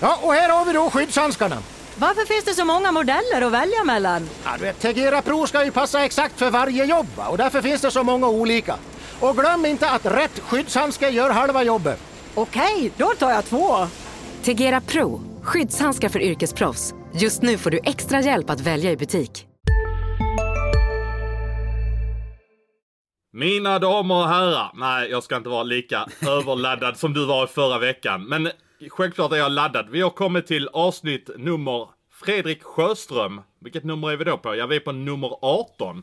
Ja, och här har vi då skyddshandskarna. Varför finns det så många modeller att välja mellan? Ja, du vet, Tegera Pro ska ju passa exakt för varje jobb och därför finns det så många olika. Och glöm inte att rätt skyddshandske gör halva jobbet. Okej, då tar jag två. Tegera Pro, skyddshandskar för yrkesproffs. Just nu får du extra hjälp att välja i butik. Mina damer och herrar. Nej, jag ska inte vara lika överladdad som du var i förra veckan. Men självklart är jag laddad. Vi har kommit till avsnitt nummer Fredrik Sjöström. Vilket nummer är vi då på? Ja, vi är på nummer 18.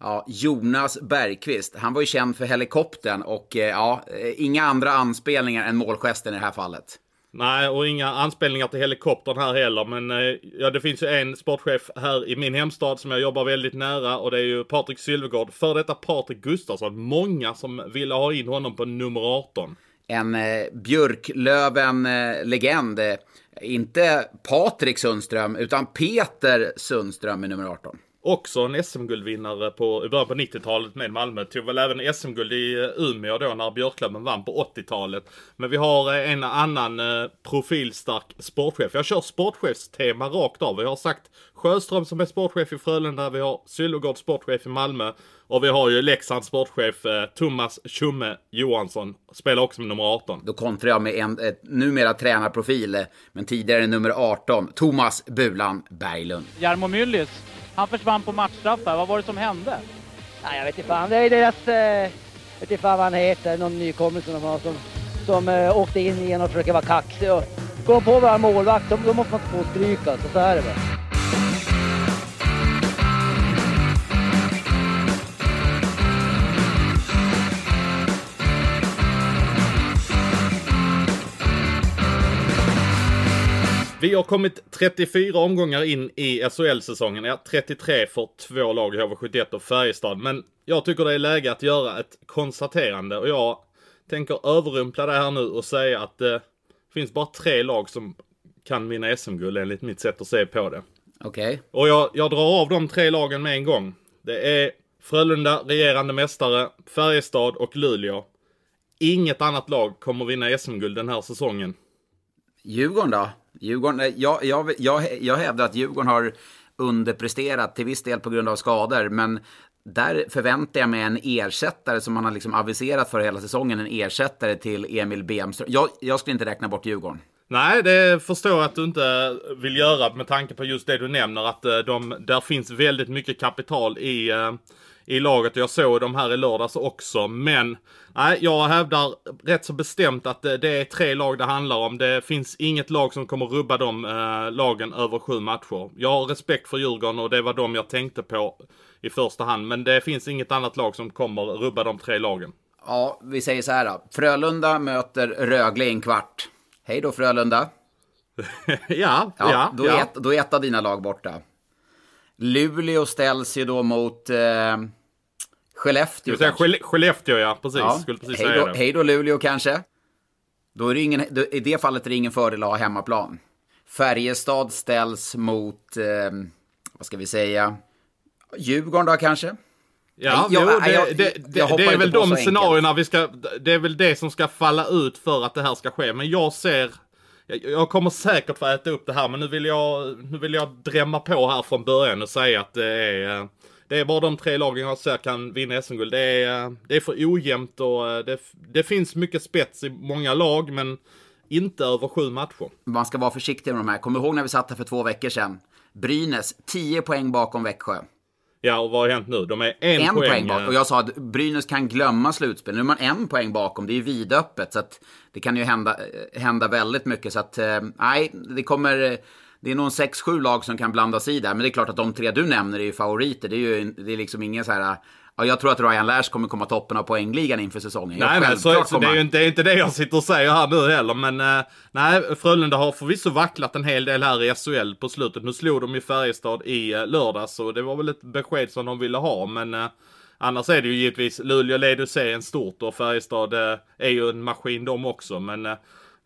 Ja, Jonas Bergqvist. Han var ju känd för helikoptern och eh, ja, eh, inga andra anspelningar än målgesten i det här fallet. Nej, och inga anspelningar till helikoptern här heller. Men eh, ja, det finns ju en sportchef här i min hemstad som jag jobbar väldigt nära och det är ju Patrik Sylvegård. För detta Patrik Gustafsson. Många som ville ha in honom på nummer 18. En eh, Björklöven-legend. Eh, inte Patrik Sundström, utan Peter Sundström i nummer 18. Också en SM-guldvinnare på, i början på 90-talet med Malmö. Tog väl även SM-guld i eh, Umeå då när Björklöven vann på 80-talet. Men vi har eh, en annan eh, profilstark sportchef. Jag kör sportchefstema rakt av. Vi har sagt Sjöström som är sportchef i Frölunda. Vi har Sylvegård sportchef i Malmö. Och vi har ju Leksands sportchef eh, Thomas Tjomme Johansson. Spelar också med nummer 18. Då kontrar jag med en ett, numera tränarprofil, eh, men tidigare nummer 18, Thomas Bulan Berglund. Jarmo Myllys, han försvann på matchstraffar. Vad var det som hände? Nej, jag vet inte fan. Det är deras... Eh, jag vet inte fan vad han heter. Någon nykomling som de har som, som eh, åkte in igen och försöker vara kaxig. Och går på våra målvakt, då, måste man få stryka. Så, så är det bara. Vi har kommit 34 omgångar in i SHL-säsongen. Ja, 33 för två lag, HV71 och Färjestad. Men jag tycker det är läge att göra ett konstaterande och jag tänker överrumpla det här nu och säga att det finns bara tre lag som kan vinna SM-guld enligt mitt sätt att se på det. Okej. Okay. Och jag, jag drar av de tre lagen med en gång. Det är Frölunda, regerande mästare, Färjestad och Luleå. Inget annat lag kommer vinna SM-guld den här säsongen. Djurgården då? Djurgården, jag, jag, jag, jag hävdar att Djurgården har underpresterat till viss del på grund av skador, men där förväntar jag mig en ersättare som man har liksom aviserat för hela säsongen, en ersättare till Emil Bemström. Jag, jag skulle inte räkna bort Djurgården. Nej, det förstår jag att du inte vill göra med tanke på just det du nämner, att eh, de, där finns väldigt mycket kapital i eh, i laget. Jag såg dem här i lördags också. Men nej, jag hävdar rätt så bestämt att det, det, är tre lag det handlar om. Det finns inget lag som kommer rubba de eh, lagen över sju matcher. Jag har respekt för Djurgården och det var de jag tänkte på i första hand. Men det finns inget annat lag som kommer rubba de tre lagen. Ja, vi säger så här då. Frölunda möter Rögle i en kvart. Hej då Frölunda. ja, ja, ja, då, ja. Är ett, då är ett av dina lag borta. Luleå ställs ju då mot eh, Skellefteå säga, Skellefteå ja, precis. Ja. Skulle precis hej, säga då, hej då Luleå kanske. Då är det ingen, då, I det fallet är det ingen fördel att ha hemmaplan. Färjestad ställs mot, eh, vad ska vi säga, Djurgården då kanske? Ja, jag, jo, det, jag, det, det, det är väl de scenarierna vi ska, det är väl det som ska falla ut för att det här ska ske. Men jag ser, jag, jag kommer säkert få äta upp det här, men nu vill jag, nu vill jag drämma på här från början och säga att det är det är bara de tre lagen jag ser kan vinna SM-guld. Det är, det är för ojämnt och eh, det, det finns mycket spets i många lag, men inte över sju matcher. Man ska vara försiktig med de här. Kommer ihåg när vi satt här för två veckor sedan? Brynäs, 10 poäng bakom Växjö. Ja, och vad har hänt nu? De är en, en poäng. poäng bakom. Och jag sa att Brynäs kan glömma slutspel. Nu är man en poäng bakom. Det är ju vidöppet. Så att det kan ju hända, eh, hända väldigt mycket. Så att, eh, nej, det kommer det är nog 6-7 lag som kan blandas i där. Men det är klart att de tre du nämner är ju favoriter. Det är ju det är liksom ingen så här... Ja, jag tror att Ryan Lash kommer komma toppen av poängligan inför säsongen. Nej, nej, så, så det är ju inte, det är inte det jag sitter och säger här nu heller. Men uh, nej, Frölunda har förvisso vacklat en hel del här i SHL på slutet. Nu slog de ju Färjestad i uh, lördags och det var väl ett besked som de ville ha. Men uh, annars är det ju givetvis Luleå leder serien stort och Färjestad är ju en maskin de också. Men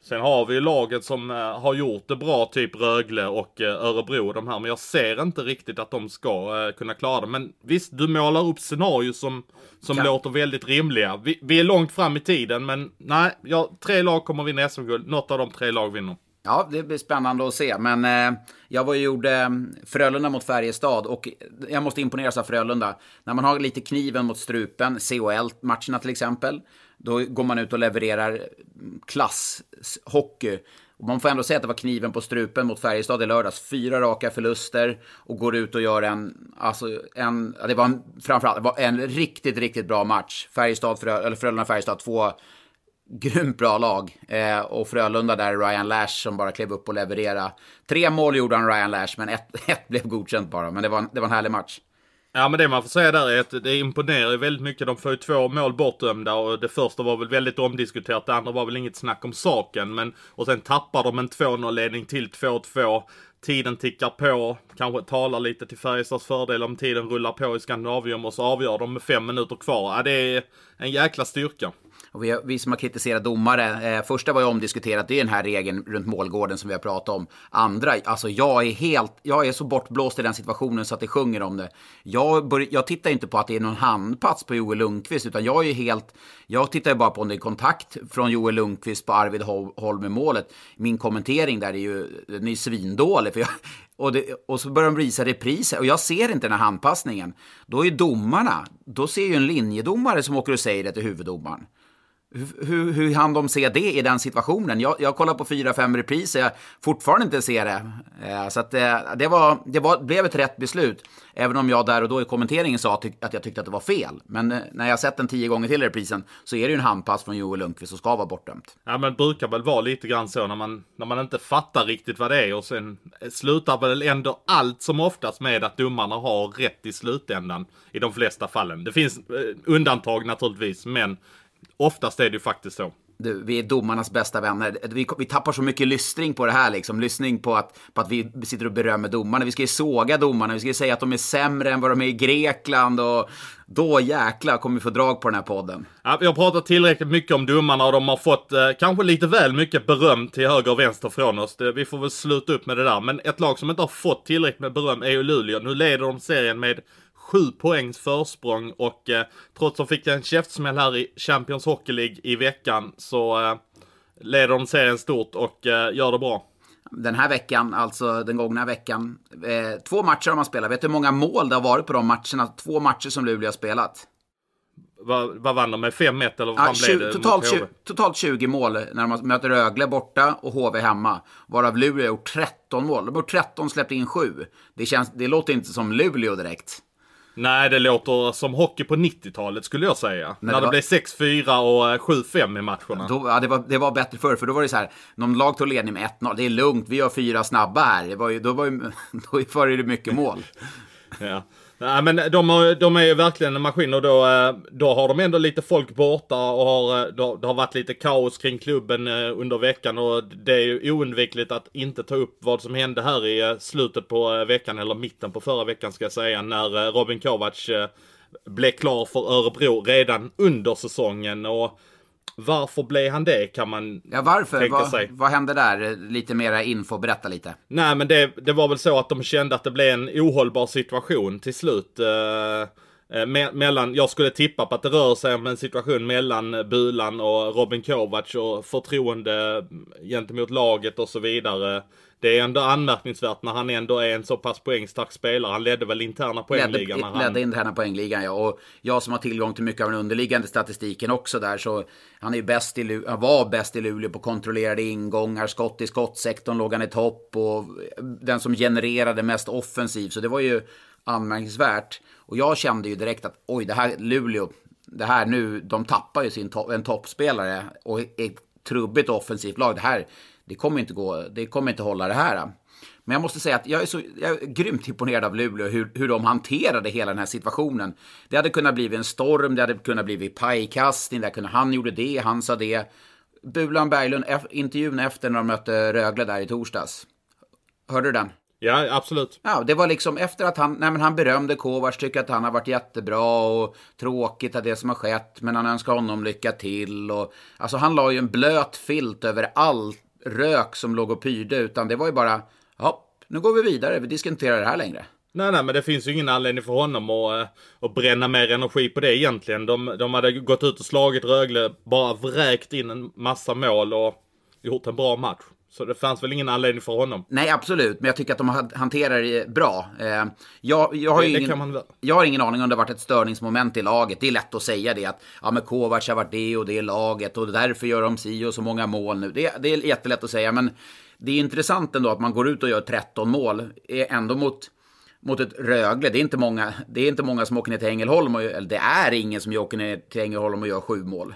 Sen har vi ju laget som uh, har gjort det bra, typ Rögle och uh, Örebro de här. Men jag ser inte riktigt att de ska uh, kunna klara det. Men visst, du målar upp scenarier som, som låter väldigt rimliga. Vi, vi, är långt fram i tiden, men nej, ja, tre lag kommer vinna SM-guld. Något av de tre lag vinner. Ja, det blir spännande att se. Men eh, jag var ju gjorde eh, Frölunda mot Färjestad och jag måste imponeras av Frölunda. När man har lite kniven mot strupen, CHL-matcherna till exempel, då går man ut och levererar klasshockey. Och man får ändå säga att det var kniven på strupen mot Färjestad i lördags. Fyra raka förluster och går ut och gör en, alltså en, det var en, framförallt, det var en riktigt, riktigt bra match. Färjestad, Frö, eller Frölunda-Färjestad, två grymt bra lag. Eh, och Frölunda där, Ryan Lash som bara klev upp och levererade. Tre mål gjorde han, Ryan Lash, men ett, ett blev godkänt bara. Men det var, det var en härlig match. Ja men det man får säga där är att det imponerar ju väldigt mycket. De får ju två mål bortdömda och det första var väl väldigt omdiskuterat. Det andra var väl inget snack om saken. Men, och sen tappar de en 2-0-ledning till 2-2. Tiden tickar på, kanske talar lite till Färjestads fördel om tiden rullar på i Skandinavium och så avgör de med fem minuter kvar. Ja, det är en jäkla styrka. Och vi, vi som har kritiserat domare, eh, första var ju omdiskuterat, det är den här regeln runt målgården som vi har pratat om. Andra, alltså jag är helt, jag är så bortblåst i den situationen så att det sjunger om det. Jag, bör, jag tittar inte på att det är någon handpass på Joel Lundqvist, utan jag är helt, jag tittar ju bara på om det är kontakt från Joel Lundqvist på Arvid Holm i målet. Min kommentering där är ju, den är svindålig, för jag, och, det, och, så börjar de visa repriser och jag ser inte den här handpassningen. Då är domarna, då ser ju en linjedomare som åker och säger det till huvuddomaren. Hur, hur hann de se det i den situationen? Jag, jag kollar på fyra, fem repriser, jag fortfarande inte ser det. Eh, så att, eh, det, var, det var, blev ett rätt beslut. Även om jag där och då i kommenteringen sa att jag tyckte att det var fel. Men eh, när jag sett den tio gånger till i reprisen så är det ju en handpass från Joel Lundqvist som ska vara bortdömt. Ja men det brukar väl vara lite grann så när man, när man inte fattar riktigt vad det är och sen eh, slutar väl ändå allt som oftast med att domarna har rätt i slutändan i de flesta fallen. Det finns eh, undantag naturligtvis men Oftast är det ju faktiskt så. Du, vi är domarnas bästa vänner. Vi, vi tappar så mycket lyssning på det här. Liksom. Lyssning på att, på att vi sitter och berömmer domarna. Vi ska ju såga domarna. Vi ska ju säga att de är sämre än vad de är i Grekland. Och då jäkla kommer vi få drag på den här podden. Ja, vi har pratat tillräckligt mycket om domarna och de har fått eh, kanske lite väl mycket beröm till höger och vänster från oss. Det, vi får väl sluta upp med det där. Men ett lag som inte har fått tillräckligt med beröm är ju Luleå. Nu leder de serien med sju poängs försprång och eh, trots att de fick en käftsmäll här i Champions Hockey League i veckan så eh, leder de serien stort och eh, gör det bra. Den här veckan, alltså den gångna veckan, eh, två matcher har man spelat. Vet du hur många mål det har varit på de matcherna? Två matcher som Luleå har spelat. Vad, vad vann de med? 5-1 eller vad ja, 20, blev det? Totalt 20, totalt 20 mål när man möter Rögle borta och HV hemma. Varav Luleå har gjort 13 mål. De har gjort 13 släppt in 7. Det, känns, det låter inte som Luleå direkt. Nej, det låter som hockey på 90-talet skulle jag säga. Nej, När det, var... blev 6-4 och 7-5 i matcherna. Då, ja, det, var, det var bättre förr, för då var det så här, någon lag tog ledning med 1-0. Det är lugnt, vi har fyra snabba här. Det var ju, då var ju, då var det mycket mål. ja. Nej men de, har, de är ju verkligen en maskin och då, eh, då har de ändå lite folk borta och har, eh, då, det har varit lite kaos kring klubben eh, under veckan och det är ju oundvikligt att inte ta upp vad som hände här i slutet på veckan eller mitten på förra veckan ska jag säga när Robin Kovacs blev klar för Örebro redan under säsongen och varför blev han det kan man ja, varför? tänka Va, sig. Vad hände där? Lite mera info, berätta lite. Nej men det, det var väl så att de kände att det blev en ohållbar situation till slut. Eh, me mellan, jag skulle tippa på att det rör sig om en situation mellan Bulan och Robin Kovacs och förtroende gentemot laget och så vidare det är ändå anmärkningsvärt när han ändå är en så pass poängstark spelare. Han ledde väl interna poängligan? Ledde, ledde interna poängligan ja. Och jag som har tillgång till mycket av den underliggande statistiken också där så han är bäst i, han var bäst i Luleå på kontrollerade ingångar, skott i skottsektorn låg han i topp och den som genererade mest offensiv. Så det var ju anmärkningsvärt. Och jag kände ju direkt att oj, det här Luleå, det här nu, de tappar ju sin to en toppspelare och ett trubbigt offensivt lag. Det här det kommer inte gå, det kommer inte hålla det här. Men jag måste säga att jag är, så, jag är grymt imponerad av Luleå, hur, hur de hanterade hela den här situationen. Det hade kunnat bli en storm, det hade kunnat bli pajkastning, det kunde, han gjorde det, han sa det. Bulan Berglund, intervjun efter när de mötte Rögle där i torsdags. Hörde du den? Ja, absolut. Ja, det var liksom efter att han, nej men han berömde Kovacs, tycker att han har varit jättebra och tråkigt att det som har skett, men han önskar honom lycka till och alltså han la ju en blöt filt över allt rök som låg och pyrde, utan det var ju bara, ja, nu går vi vidare, vi diskuterar det här längre. Nej, nej, men det finns ju ingen anledning för honom att, eh, att bränna mer energi på det egentligen. De, de hade gått ut och slagit Rögle, bara vräkt in en massa mål och gjort en bra match. Så det fanns väl ingen anledning för honom. Nej, absolut. Men jag tycker att de hanterar det bra. Eh, jag, jag, har Det- ingen, man jag har ingen aning om det har varit ett störningsmoment i laget. Det är lätt att säga det. Att ja, men Kovacs har varit det och det laget och därför gör de si och så många mål nu. Det, det är jättelätt att säga. Men det är intressant ändå att man går ut och gör 13 mål. Är ändå mot, mot ett Rögle. Det är, inte många, det är inte många som åker ner till Ängelholm. Och, eller det är ingen som åker ner till Ängelholm och gör sju mål.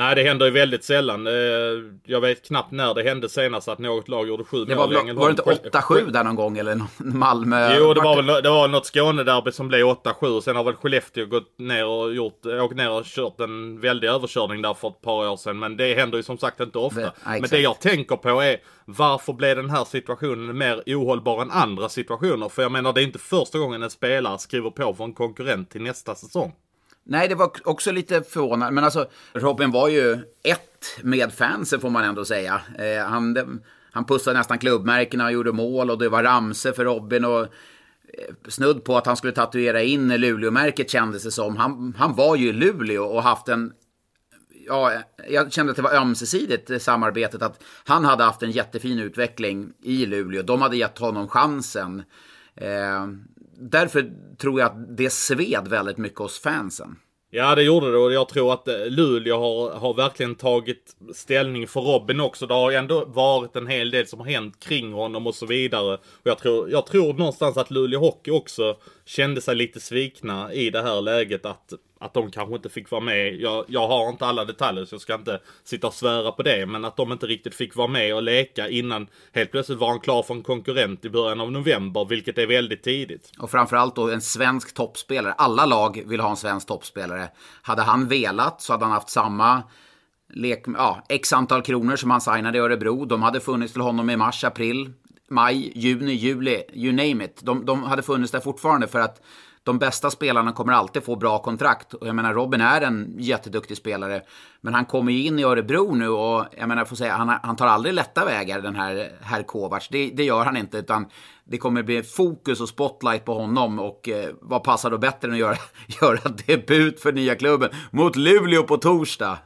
Nej, det händer ju väldigt sällan. Eh, Jag vet knappt när det hände senast att något lag gjorde sju Det mål var, väl- var det inte 8-7 där någon gång? Eller Malmö? Jo, det var väl det var något Skånederby som blev 8-7. Sen har väl Skellefteå gått ner och gjort, åkt ner och kört en väldig överkörning där för ett par år sedan. Men det händer ju som sagt inte ofta. Nej, Men det jag tänker på är varför blev den här situationen mer ohållbar än andra situationer? För jag menar, det är inte första gången en spelare skriver på för en konkurrent till nästa säsong. Nej, det var också lite förvånande. Men alltså, Robin var ju ett med fansen får man ändå säga. Eh, han, han pussade nästan klubbmärkena och gjorde mål och det var ramse för Robin. Och, eh, snudd på att han skulle tatuera in Luleå-märket kändes det som. Han, han var ju i Luleå och haft en ja, jag kände att det var ömsesidigt eh, samarbetet. Att han hade haft en jättefin utveckling i Luleå. De hade gett honom chansen. Eh, därför tror jag att det sved väldigt mycket hos fansen. Ja, det gjorde det och jag tror att eh, Luleå har, har verkligen tagit ställning för Robin också. Det har ju ändå varit en hel del som har hänt kring honom och så vidare. Och jag tror, jag tror någonstans att Luleå Hockey också kände sig lite svikna i det här läget att, att de kanske inte fick vara med. Jag, jag har inte alla detaljer så jag ska inte sitta och svära på det. Men att de inte riktigt fick vara med och leka innan helt plötsligt var han klar för en konkurrent i början av november, vilket är väldigt tidigt. Och framförallt då en svensk toppspelare. Alla lag vill ha en svensk toppspelare. Hade han velat så hade han haft samma lek, ja, x antal kronor som han signade i Örebro. De hade funnits till honom i mars, april, maj, juni, juli, you name it. De, de hade funnits där fortfarande för att de bästa spelarna kommer alltid få bra kontrakt. Och jag menar, Robin är en jätteduktig spelare. Men han kommer ju in i Örebro nu och jag menar, får säga, han, han tar aldrig lätta vägar den här herr Kovacs. Det, det gör han inte, utan det kommer bli fokus och spotlight på honom. Och eh, vad passar då bättre än att göra, göra debut för nya klubben mot Luleå på torsdag?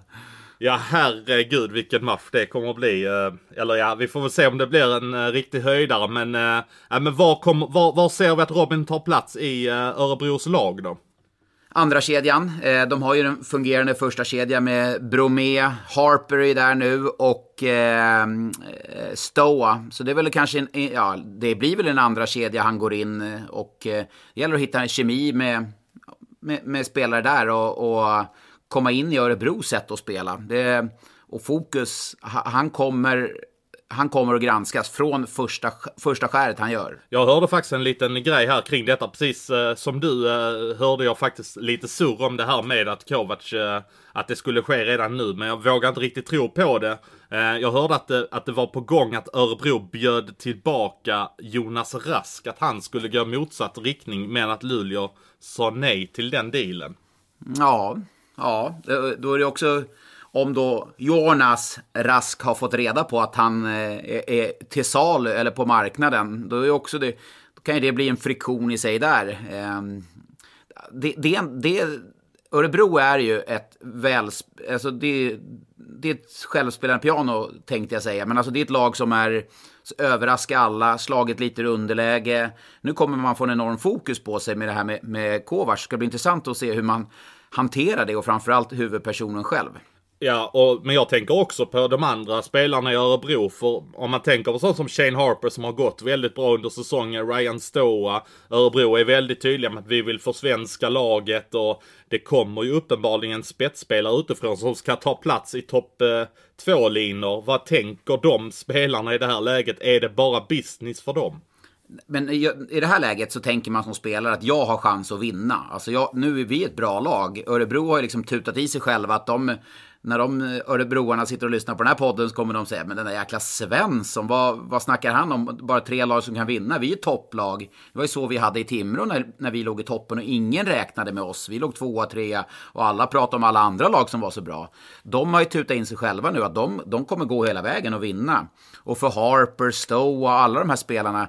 Ja, herregud vilken match det kommer att bli. Eh, eller ja, vi får väl se om det blir en eh, riktig höjdare. Men, eh, ja, men var, kom, var, var ser vi att Robin tar plats i Örebros lag då? Andra kedjan, de har ju en fungerande första kedja med Bromé, Harper är där nu och eh, Stoa. Så det är väl kanske en, ja, det blir väl en andra kedja han går in och eh, det gäller att hitta en kemi med, med, med spelare där och, och komma in i Örebros sätt att spela. Det, och fokus, ha- han kommer, han kommer att granskas från första, första skäret han gör. Jag hörde faktiskt en liten grej här kring detta. Precis eh, som du eh, hörde jag faktiskt lite surr om det här med att Kovacs, eh, att det skulle ske redan nu. Men jag vågar inte riktigt tro på det. Eh, jag hörde att det, att det var på gång att Örebro bjöd tillbaka Jonas Rask. Att han skulle gå motsatt riktning men att Luleå sa nej till den dealen. Ja, ja, eh, då är det också om då Jonas Rask har fått reda på att han eh, är, är till salu eller på marknaden, då är också det, då kan ju det bli en friktion i sig där. Ehm, det, det, det, Örebro är ju ett väl, alltså det, det är ett självspelande piano tänkte jag säga, men alltså det är ett lag som är överraska alla, slagit lite i underläge. Nu kommer man få en enorm fokus på sig med det här med, med Kovacs. Det ska bli intressant att se hur man hantera det och framförallt huvudpersonen själv. Ja, och, men jag tänker också på de andra spelarna i Örebro. För om man tänker på sånt som Shane Harper som har gått väldigt bra under säsongen, Ryan Stoa. Örebro är väldigt tydliga med att vi vill försvenska laget och det kommer ju uppenbarligen spetsspelare utifrån som ska ta plats i topp eh, två linor. Vad tänker de spelarna i det här läget? Är det bara business för dem? Men i det här läget så tänker man som spelare att jag har chans att vinna. Alltså jag, nu är vi ett bra lag. Örebro har ju liksom tutat i sig själva att de, när de eh, örebroarna sitter och lyssnar på den här podden så kommer de säga men den där jäkla Svensson, vad, vad snackar han om? Bara tre lag som kan vinna. Vi är ett topplag. Det var ju så vi hade i Timrå när, när vi låg i toppen och ingen räknade med oss. Vi låg tvåa, trea och alla pratade om alla andra lag som var så bra. De har ju tutat in sig själva nu att de, de kommer gå hela vägen och vinna. Och för Harper, Stowe och alla de här spelarna,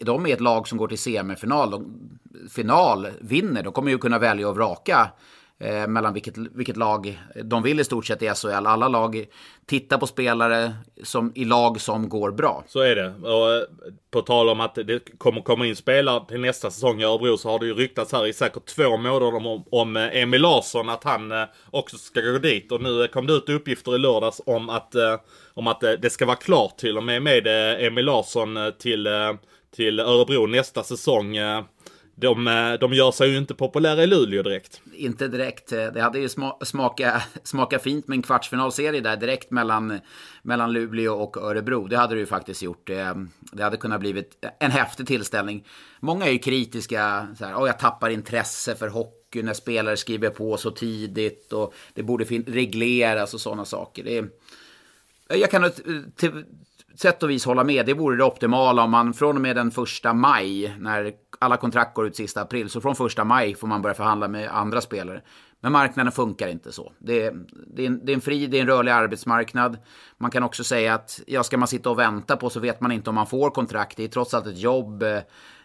de är ett lag som går till semifinal, de, final, vinner. De kommer ju kunna välja och vraka eh, mellan vilket, vilket lag de vill i stort sett i SHL. Alla lag tittar på spelare som, i lag som går bra. Så är det. Och eh, på tal om att det kommer komma in spelare till nästa säsong i Örebro så har det ju ryktats här i säkert två månader om, om eh, Emil Larsson att han eh, också ska gå dit. Och nu eh, kom det ut uppgifter i lördags om att, eh, om att eh, det ska vara klart till och med med Emil Larsson till, till Örebro nästa säsong de, eh, de gör sig ju inte populära i Luleå direkt. Inte direkt. Eh, det hade ju smaka, smaka fint med en kvartsfinalserie där direkt mellan, mellan Luleå och Örebro. Det hade det ju faktiskt gjort. Eh, det hade kunnat blivit en häftig tillställning. Många är ju kritiska. Så här, oh, jag tappar intresse för hockey när spelare skriver på så tidigt och det borde regleras och sådana saker. Det är, jag kan till sätt och vis hålla med. Det vore det optimala om man från och med den första maj, när alla kontrakt går ut sista april, så från första maj får man börja förhandla med andra spelare. Men marknaden funkar inte så. Det är, det, är en, det är en fri, det är en rörlig arbetsmarknad. Man kan också säga att, ja, ska man sitta och vänta på så vet man inte om man får kontrakt. Det är trots allt ett jobb.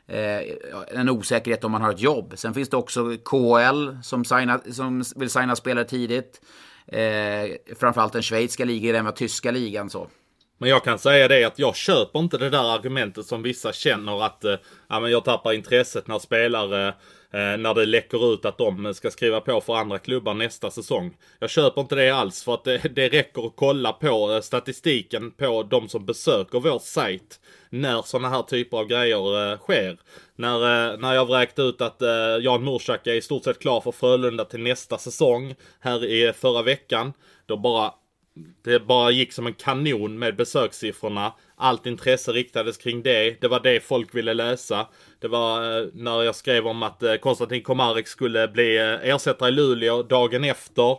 Eh, en osäkerhet om man har ett jobb. Sen finns det också KL som, signa, som vill signa spelare tidigt. Eh, framförallt den schweiziska ligan den tyska ligan. Så. Men jag kan säga det att jag köper inte det där argumentet som vissa känner att eh, ja, men jag tappar intresset när spelare eh, när det läcker ut att de ska skriva på för andra klubbar nästa säsong. Jag köper inte det alls för att det, det räcker att kolla på eh, statistiken på de som besöker vår sajt när sådana här typer av grejer eh, sker. När, eh, när jag vräkt ut att eh, Jan Mursak är i stort sett klar för Frölunda till nästa säsong här i förra veckan. Då bara det bara gick som en kanon med besökssiffrorna. Allt intresse riktades kring det. Det var det folk ville läsa. Det var eh, när jag skrev om att eh, Konstantin Komarek skulle bli eh, ersättare i Luleå dagen efter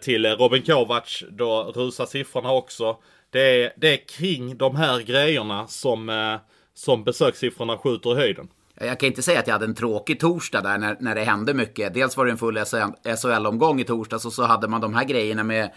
till Robin Kovacs. Då rusar siffrorna också. Det är, det är kring de här grejerna som, som besökssiffrorna skjuter i höjden. Jag kan inte säga att jag hade en tråkig torsdag där när, när det hände mycket. Dels var det en full SHL-omgång i torsdags och så hade man de här grejerna med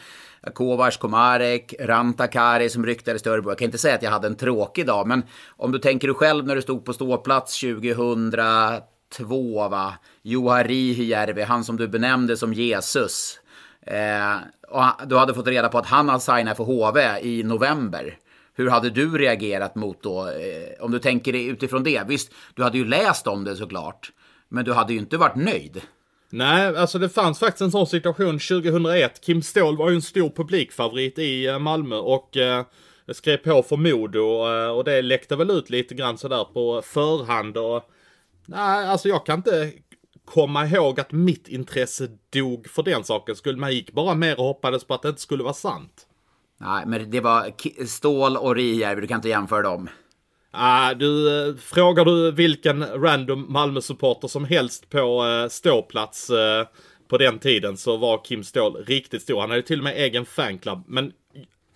Kovacs, Komarek, Rantakari som ryktades till Örebro. Jag kan inte säga att jag hade en tråkig dag, men om du tänker dig själv när du stod på ståplats 2002, va? Juha Rihijärvi, han som du benämnde som Jesus. Eh, och du hade fått reda på att han hade signat för HV i november. Hur hade du reagerat mot då, eh, om du tänker dig utifrån det? Visst, du hade ju läst om det såklart, men du hade ju inte varit nöjd. Nej, alltså det fanns faktiskt en sån situation 2001. Kim Ståhl var ju en stor publikfavorit i eh, Malmö och eh, skrev på för Modo och, och det läckte väl ut lite grann sådär på förhand och nej, alltså jag kan inte komma ihåg att mitt intresse dog för den saken skulle Man gick bara mer och hoppades på att det inte skulle vara sant. Nej, men det var Ståhl och Rijärvi, du kan inte jämföra dem. Ah, du, eh, frågar du vilken random Malmö-supporter som helst på eh, ståplats eh, på den tiden så var Kim Ståhl riktigt stor. Han hade till och med egen fanclub. Men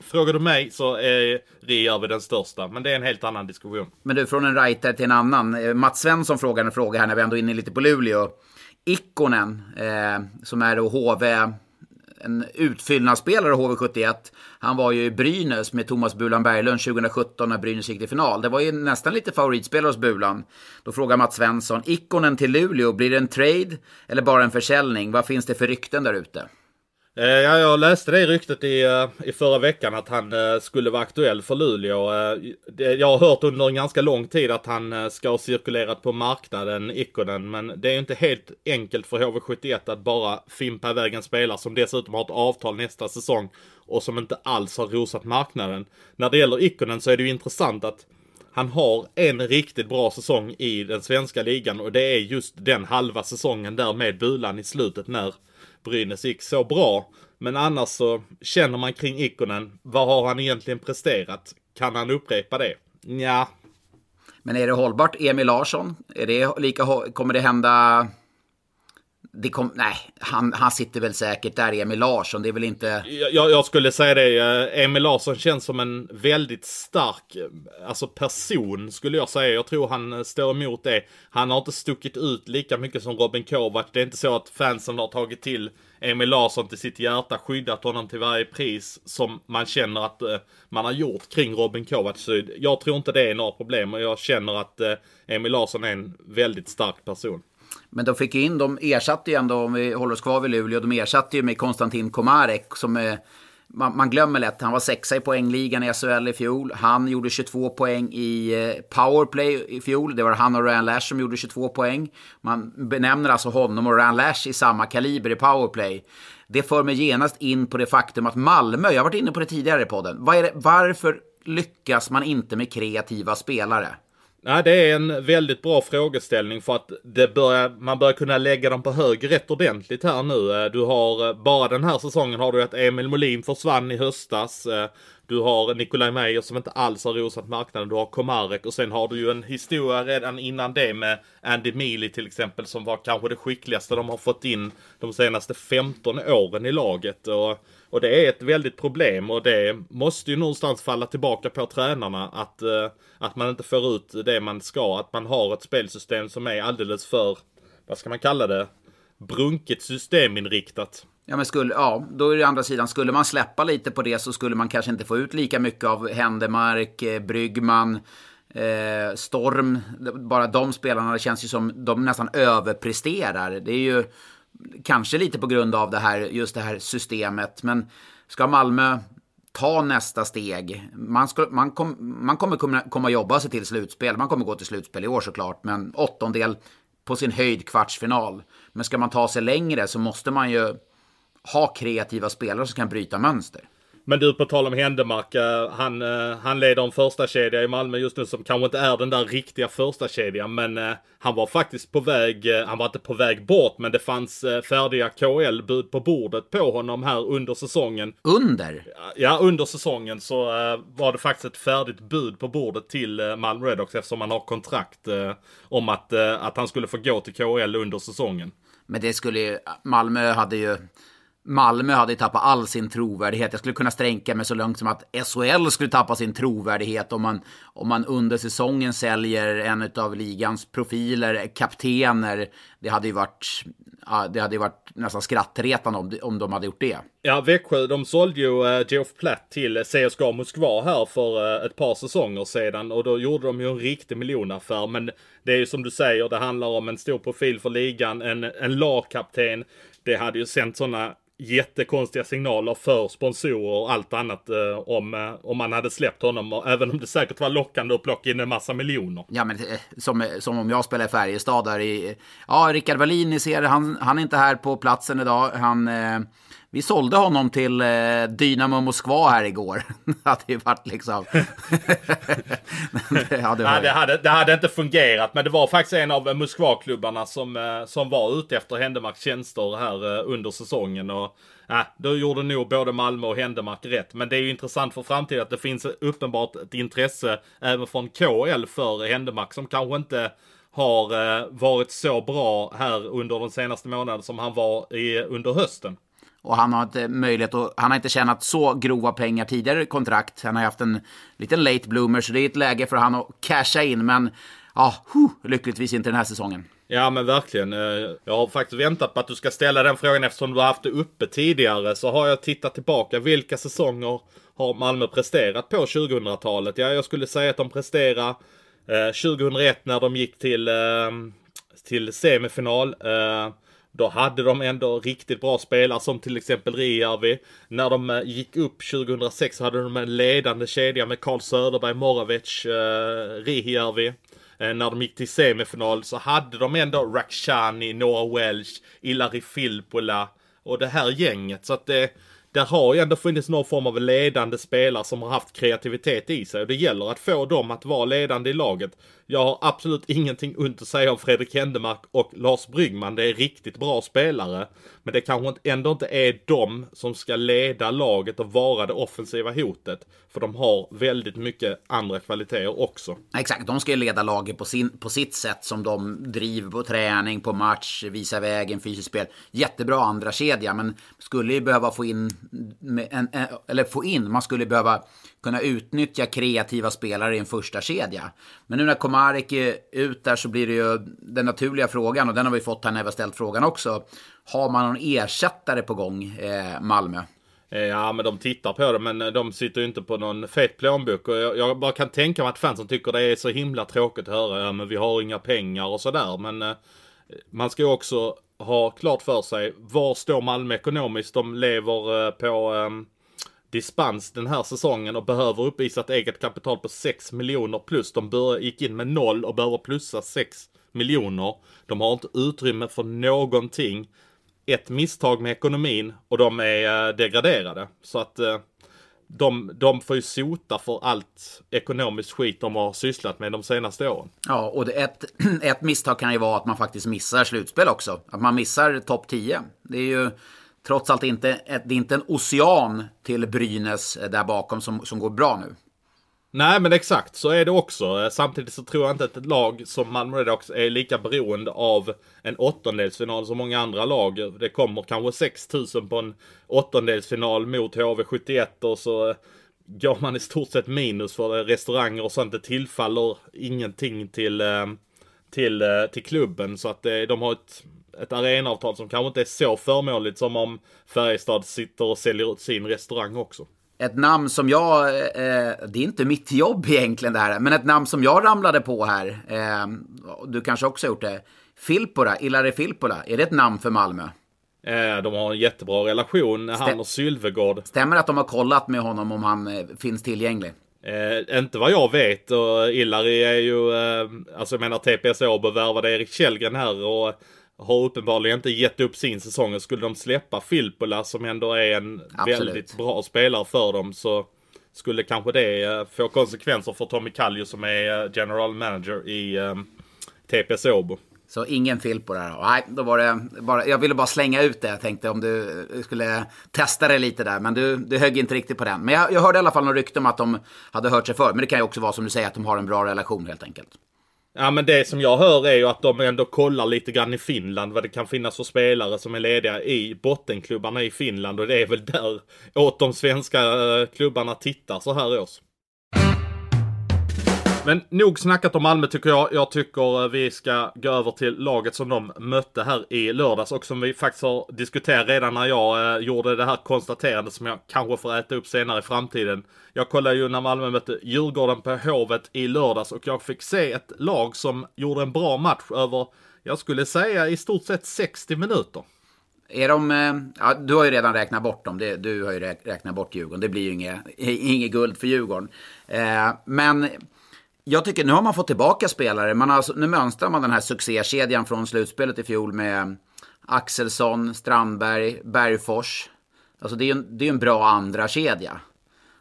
frågar du mig så eh, är Rijärvi den största. Men det är en helt annan diskussion. Men du, från en writer till en annan. Eh, Mats Svensson frågar en fråga här när vi ändå är inne lite på Luleå. Ikonen, eh, som är då HV en utfyllnadsspelare i HV71. Han var ju i Brynäs med Thomas Bulan Berglund 2017 när Brynäs gick till final. Det var ju nästan lite favoritspelare hos Bulan. Då frågar Mats Svensson, ikonen till Luleå, blir det en trade eller bara en försäljning? Vad finns det för rykten där ute? Eh, ja, jag läste det ryktet i, eh, i förra veckan att han eh, skulle vara aktuell för Luleå. Jag har hört under en ganska lång tid att han ska ha cirkulerat på marknaden, Ikonen. Men det är inte helt enkelt för HV71 att bara fimpa iväg en spelare som dessutom har ett avtal nästa säsong och som inte alls har rosat marknaden. När det gäller Ikonen så är det ju intressant att han har en riktigt bra säsong i den svenska ligan och det är just den halva säsongen där med Bulan i slutet när Brynäs gick så bra. Men annars så känner man kring Ikonen, vad har han egentligen presterat? Kan han upprepa det? Ja. Men är det hållbart? Emil Larsson? Är det lika, kommer det hända det kom, nej, han, han sitter väl säkert där, Emil Larsson. Det är väl inte... Jag, jag, skulle säga det. Eh, Emil Larsson känns som en väldigt stark eh, alltså person, skulle jag säga. Jag tror han eh, står emot det. Han har inte stuckit ut lika mycket som Robin Kovac. Det är inte så att fansen har tagit till Emil Larsson till sitt hjärta, skyddat honom till varje pris som man känner att man har gjort kring Robin Kovac. Så jag tror inte det är några problem och jag känner att Emil Larsson är en väldigt stark person. Men de fick ju in, de ersatte ju ändå, om vi håller oss kvar vid Luleå, de ersatte ju med Konstantin Komarek som är man, man, glömmer lätt, han var sexa i poängligan i SHL i fjol. Han gjorde 22 poäng i eh, powerplay i fjol. Det var han och Ryan Lash som gjorde 22 poäng. Man benämner alltså honom och Ryan Lash i samma kaliber i powerplay. Det för mig genast in på det faktum att Malmö, jag har varit inne på det tidigare i podden, det, varför lyckas man inte med kreativa spelare? Nej, det är en väldigt bra frågeställning för att det börjar, man börjar kunna lägga dem på hög rätt ordentligt här nu. Eh, du har, eh, bara den här säsongen har du att Emil Molin försvann i höstas. Eh, du har Nikolaj Meyer som inte alls har rosat marknaden. Du har Komarek och sen har du ju en historia redan innan det med Andy Mealy till exempel som var kanske det skickligaste de har fått in de senaste 15 åren i laget. Och, och det är ett väldigt problem och det måste ju någonstans falla tillbaka på tränarna att, eh, att man inte får ut det man ska. Att man har ett spelsystem som är alldeles för, vad ska man kalla det, brunket systeminriktat. Ja, men skulle, ja, då är det andra sidan, skulle man släppa lite på det så skulle man kanske inte få ut lika mycket av Händemark, eh, Bryggman, eh, Storm. Bara de spelarna, det känns ju som de nästan överpresterar. Det är ju kanske lite på grund av det här, just det här systemet. Men ska Malmö ta nästa steg. Man, ska, man, kom, man kommer komma, komma jobba sig till slutspel. Man kommer gå till slutspel i år såklart, men åttondel på sin höjd kvartsfinal. Men ska man ta sig längre så måste man ju ha kreativa spelare som kan bryta mönster. Men du, på tal om Händemark, eh, han, eh, han leder en första kedja i Malmö just nu som kanske inte är den där riktiga första kedjan men eh, han var faktiskt på väg, han var inte på väg bort, men det fanns färdiga KL-bud på bordet på honom här under säsongen. Under? Ja, under säsongen så var det faktiskt ett färdigt bud på bordet till Malmö Redhawks eftersom han har kontrakt om att, att han skulle få gå till KL under säsongen. Men det skulle ju, Malmö hade ju Malmö hade tappat all sin trovärdighet. Jag skulle kunna stränka mig så långt som att SHL skulle tappa sin trovärdighet om man, om man under säsongen säljer en av ligans profiler, kaptener. Det hade ju varit, det hade varit nästan skrattretande om, om de hade gjort det. Ja, Växjö, de sålde ju eh, Geoff Platt till CSKA Moskva här för eh, ett par säsonger sedan och då gjorde de ju en riktig miljonaffär. Men det är ju som du säger, det handlar om en stor profil för ligan, en, en lagkapten. Det hade ju sänt sådana jättekonstiga signaler för sponsorer och allt annat eh, om, eh, om man hade släppt honom. Även om det säkert var lockande att plocka in en massa miljoner. Ja, men eh, som, eh, som om jag spelar i Färjestad där i... Ja, Rickard Wallin, ni ser, han, han är inte här på platsen idag. Han... Eh, vi sålde honom till eh, Dynamo Moskva här igår. det hade ju varit liksom... det, hade Nej, det, hade, det hade inte fungerat, men det var faktiskt en av Moskva-klubbarna som, eh, som var ute efter Händemarks tjänster här eh, under säsongen. Och, äh, då gjorde nog både Malmö och Händemark rätt. Men det är ju intressant för framtiden att det finns uppenbart ett intresse även från KL för Händemark som kanske inte har eh, varit så bra här under den senaste månaden som han var i, under hösten. Och han har inte möjlighet att, han har inte tjänat så grova pengar tidigare i kontrakt. Han har haft en liten late bloomer, så det är ett läge för han att casha in. Men ja, huh, lyckligtvis inte den här säsongen. Ja men verkligen. Eh, jag har faktiskt väntat på att du ska ställa den frågan eftersom du har haft det uppe tidigare. Så har jag tittat tillbaka. Vilka säsonger har Malmö presterat på 2000-talet? Ja, jag skulle säga att de presterade eh, 2001 när de gick till, eh, till semifinal. Då hade de ändå riktigt bra spelare som till exempel Rijärvi. När de eh, gick upp 2006 så hade de en ledande kedja med Carl Söderberg, Moravec, eh, Rijärvi. Eh, när de gick till semifinal så hade de ändå Rakhshani, Noah Welch, Ilari Filppula och det här gänget. Så att det, där har ju ändå funnits någon form av ledande spelare som har haft kreativitet i sig och det gäller att få dem att vara ledande i laget. Jag har absolut ingenting ont att säga om Fredrik Händemark och Lars Bryggman. Det är riktigt bra spelare. Men det kanske ändå inte är de som ska leda laget och vara det offensiva hotet. För de har väldigt mycket andra kvaliteter också. Exakt, de ska ju leda laget på, sin, på sitt sätt som de driver på träning, på match, visar vägen, fysiskt spel. Jättebra andra kedja men skulle ju behöva få in, en, en, eller få in, man skulle behöva kunna utnyttja kreativa spelare i en första kedja. Men nu när Komarek är ut där så blir det ju den naturliga frågan, och den har vi fått här när vi har ställt frågan också. Har man någon ersättare på gång, eh, Malmö? Eh, ja, men de tittar på det, men eh, de sitter ju inte på någon fet plånbok. Och jag, jag bara kan tänka mig att fansen tycker det är så himla tråkigt att höra, ja men vi har inga pengar och sådär. Men eh, man ska ju också ha klart för sig, var står Malmö ekonomiskt? De lever eh, på ehm, dispens den här säsongen och behöver uppvisa ett eget kapital på 6 miljoner plus. De bör, gick in med noll och behöver plussa 6 miljoner. De har inte utrymme för någonting. Ett misstag med ekonomin och de är eh, degraderade. Så att eh, de, de får ju sota för allt ekonomiskt skit de har sysslat med de senaste åren. Ja, och ett, ett misstag kan ju vara att man faktiskt missar slutspel också. Att man missar topp 10. Det är ju trots allt inte, eh, det är inte en ocean till Brynäs eh, där bakom som, som går bra nu. Nej men exakt, så är det också. Eh, samtidigt så tror jag inte att ett lag som Malmö Redhawks är lika beroende av en åttondelsfinal som många andra lag. Det kommer kanske 6000 på en åttondelsfinal mot HV71 och så går man i stort sett minus för restauranger och sånt. Det tillfaller ingenting till, till, till klubben. Så att de har ett, ett arenaavtal som kanske inte är så förmånligt som om Färjestad sitter och säljer ut sin restaurang också ett namn som jag, eh, det är inte mitt jobb egentligen det här, men ett namn som jag ramlade på här, eh, du kanske också har gjort det, Filppula, Ilari Filppula, är det ett namn för Malmö? Eh, de har en jättebra relation, Stäm han och Sylvegård. Stämmer att de har kollat med honom om han eh, finns tillgänglig? Eh, inte vad jag vet och Ilari är ju, eh, alltså jag menar TPS Åbo värvade Erik Källgren här och har uppenbarligen inte gett upp sin säsong. Och skulle de släppa Filppula som ändå är en Absolut. väldigt bra spelare för dem så skulle kanske det eh, få konsekvenser för Tommy Kallio som är eh, general manager i um, TPS Åbo. Så ingen Filppula då? Nej, då var det bara, jag ville bara slänga ut det. Jag tänkte om du skulle testa det lite där. Men du, du högg inte riktigt på den. Men jag, jag hörde i alla fall någon rykte om att de hade hört sig för. Men det kan ju också vara som du säger att de har en bra relation helt enkelt. Ja men det som jag hör är ju att de ändå kollar lite grann i Finland vad det kan finnas för spelare som är lediga i bottenklubbarna i Finland och det är väl där åt de svenska eh, klubbarna tittar så här års. Men nog snackat om Malmö tycker jag. Jag tycker eh, vi ska gå över till laget som de mötte här i lördags och som vi faktiskt har diskuterat redan när jag eh, gjorde det här konstaterandet som jag kanske får äta upp senare i framtiden. Jag kollade ju när Malmö mötte Djurgården på Hovet i lördags och jag fick se ett lag som gjorde en bra match över, jag skulle säga i stort sett 60 minuter. Är de, eh, ja, du har ju redan räknat bort dem. Du har ju räknat bort Djurgården. Det blir ju inget, inget guld för Djurgården. Eh, men jag tycker nu har man fått tillbaka spelare. Man har, alltså, nu mönstrar man den här succékedjan från slutspelet i fjol med Axelsson, Strandberg, Bergfors. Alltså det är ju en, det är en bra andra kedja.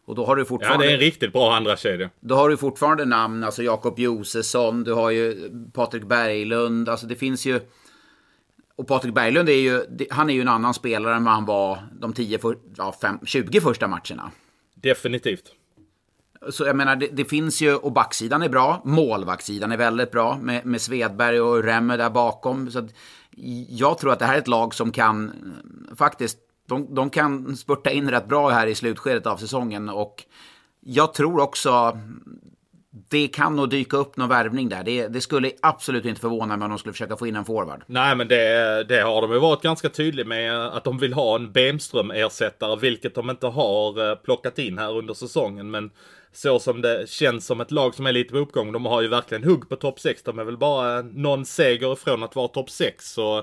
Och då har du fortfarande... Ja, det är en riktigt bra andra kedja. Då har du fortfarande namn, alltså Jakob Josefsson, du har ju Patrik Berglund, alltså det finns ju... Och Patrik Berglund är ju, han är ju en annan spelare än vad han var de 10, ja, 5, 20 första matcherna. Definitivt. Så jag menar, det, det, finns ju, och backsidan är bra, målvaktssidan är väldigt bra med, med Svedberg och Remmer där bakom. Så jag tror att det här är ett lag som kan, faktiskt, de, de kan spurta in rätt bra här i slutskedet av säsongen. Och jag tror också, det kan nog dyka upp någon värvning där. Det, det, skulle absolut inte förvåna mig om de skulle försöka få in en forward. Nej, men det, det har de ju varit ganska tydliga med. Att de vill ha en Bemström-ersättare, vilket de inte har eh, plockat in här under säsongen. Men så som det känns som ett lag som är lite på uppgång. De har ju verkligen hugg på topp 6. De är väl bara någon seger ifrån att vara topp 6. Så,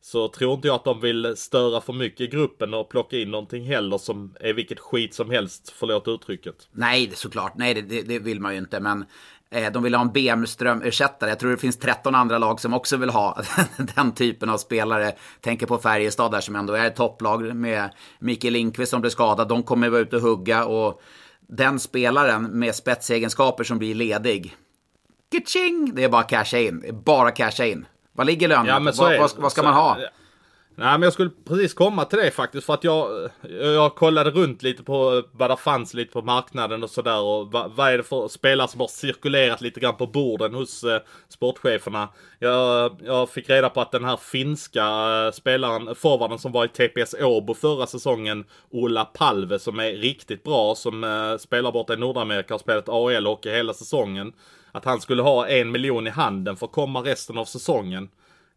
så tror inte jag att de vill störa för mycket i gruppen och plocka in någonting heller som är vilket skit som helst, förlåt uttrycket. Nej, såklart. Nej, det, det vill man ju inte. Men eh, de vill ha en Bemström-ersättare. Jag tror det finns 13 andra lag som också vill ha den typen av spelare. Tänker på Färjestad där som ändå är ett topplag med Mikael Lindqvist som blev skadad. De kommer vara ute och hugga och den spelaren med spetsegenskaper som blir ledig. Kitching! Det är bara casha in. Det är bara casha in. Vad ligger lönen ja? Vad, vad, vad, ska så, man ha? Nej men jag skulle precis komma till det faktiskt för att jag, jag kollade runt lite på eh, vad det fanns lite på marknaden och sådär och vad, vad är det för spelare som har cirkulerat lite grann på borden hos eh, sportcheferna. Jag, jag fick reda på att den här finska eh, spelaren, forwarden som var i TPS Åbo förra säsongen, Ola Palve som är riktigt bra som eh, spelar borta i Nordamerika och spelat AL-hockey hela säsongen. Att han skulle ha en miljon i handen för att komma resten av säsongen.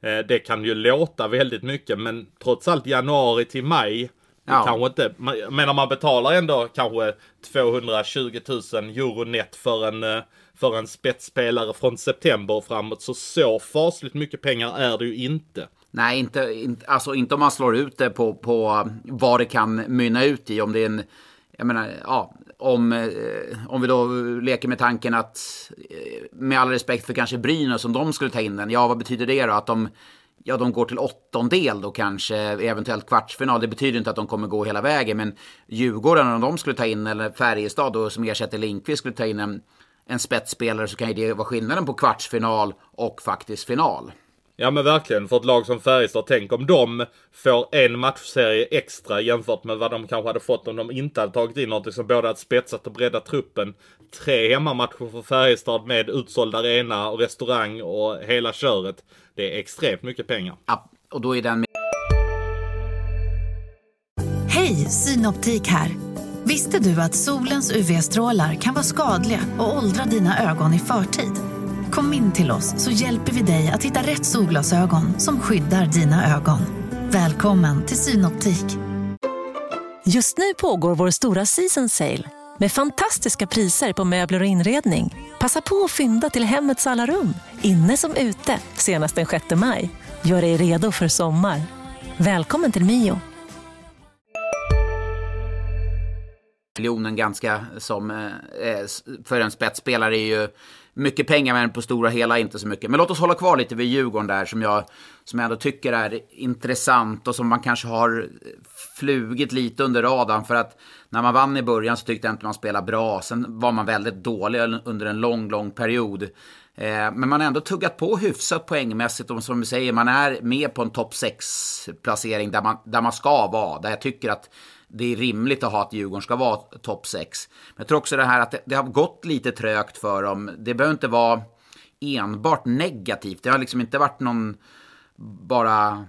Eh, det kan ju låta väldigt mycket men trots allt januari till maj Ja. kanske inte, jag menar man betalar ändå kanske 220 000 euro net för en, eh, för en spetsspelare från september och framåt. Så så fasligt mycket pengar är det ju inte. Nej, inte, inte, alltså inte om man slår ut det på, på vad det kan mynna ut i. Om det är en, jag menar, ja, om, eh, om vi då leker med tanken att, eh, med all respekt för kanske Brynäs, om de skulle ta in den, ja vad betyder det då? Att de, ja, de går till åttondel då kanske, eventuellt kvartsfinal. Det betyder inte att de kommer gå hela vägen, men Djurgården om de skulle ta in, eller Färjestad då, som ersätter Lindqvist skulle ta in en, en spetsspelare så kan ju det vara skillnaden på kvartsfinal och faktiskt final. Ja men verkligen, för ett lag som Färjestad, tänk om de får en matchserie extra jämfört med vad de kanske hade fått om de inte hade tagit in något som både hade spetsat och breddat truppen. Tre hemmamatcher för Färjestad med utsåld arena och restaurang och hela köret. Det är extremt mycket pengar. Ja, och då är den Hej, Synoptik här. Visste du att solens UV-strålar kan vara skadliga och åldra dina ögon i förtid? Kom in till oss så hjälper vi dig att hitta rätt solglasögon som skyddar dina ögon. Välkommen till Synoptik. Just nu pågår vår stora season sale med fantastiska priser på möbler och inredning. Passa på att fynda till hemmets alla rum, inne som ute, senast den 6 maj. Gör dig redo för sommar. Välkommen till Mio. miljonen ganska som eh, för en spetsspelare är ju mycket pengar men på stora hela inte så mycket. Men låt oss hålla kvar lite vid Djurgården där som jag, som jag ändå tycker är intressant och som man kanske har flugit lite under radarn för att när man vann i början så tyckte jag inte man spelade bra. Sen var man väldigt dålig under en lång, lång period. Eh, men man har ändå tuggat på hyfsat poängmässigt och som vi säger, man är med på en topp 6-placering där man, där man ska vara. Där jag tycker att det är rimligt att ha att Djurgården ska vara topp 6. Men jag tror också det här att det, det har gått lite trögt för dem. Det behöver inte vara enbart negativt. Det har liksom inte varit någon bara...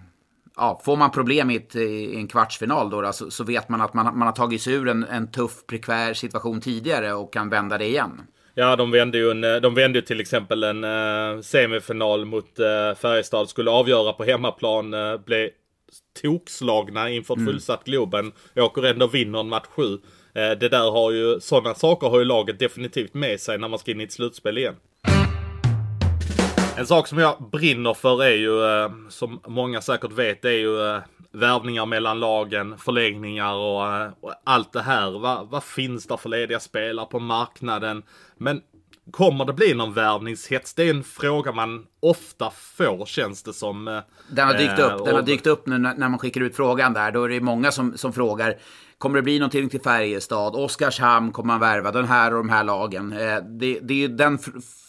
Ja, får man problem i, ett, i en kvartsfinal då, då så, så vet man att man, man har tagit sig ur en, en tuff prekvär situation tidigare och kan vända det igen. Ja, de vände ju, en, de vände ju till exempel en eh, semifinal mot eh, Färjestad. Skulle avgöra på hemmaplan. Eh, blev tokslagna inför ett fullsatt Globen. Åker ändå och vinner en match 7. Eh, det där har ju, sådana saker har ju laget definitivt med sig när man ska in i ett slutspel igen. En sak som jag brinner för är ju, eh, som många säkert vet, är ju eh, värvningar mellan lagen, förlängningar och, och allt det här. Va, vad finns det för lediga spelare på marknaden? Men kommer det bli någon värvningshets? Det är en fråga man ofta får känns det som. eh, Den har dykt eh, upp, den har dykt upp nu när man skickar ut frågan där. Då är det många som, som frågar, kommer det bli någonting till Färjestad? Oskarshamn kommer man värva, den här och de här lagen. Eh, Det, det är den,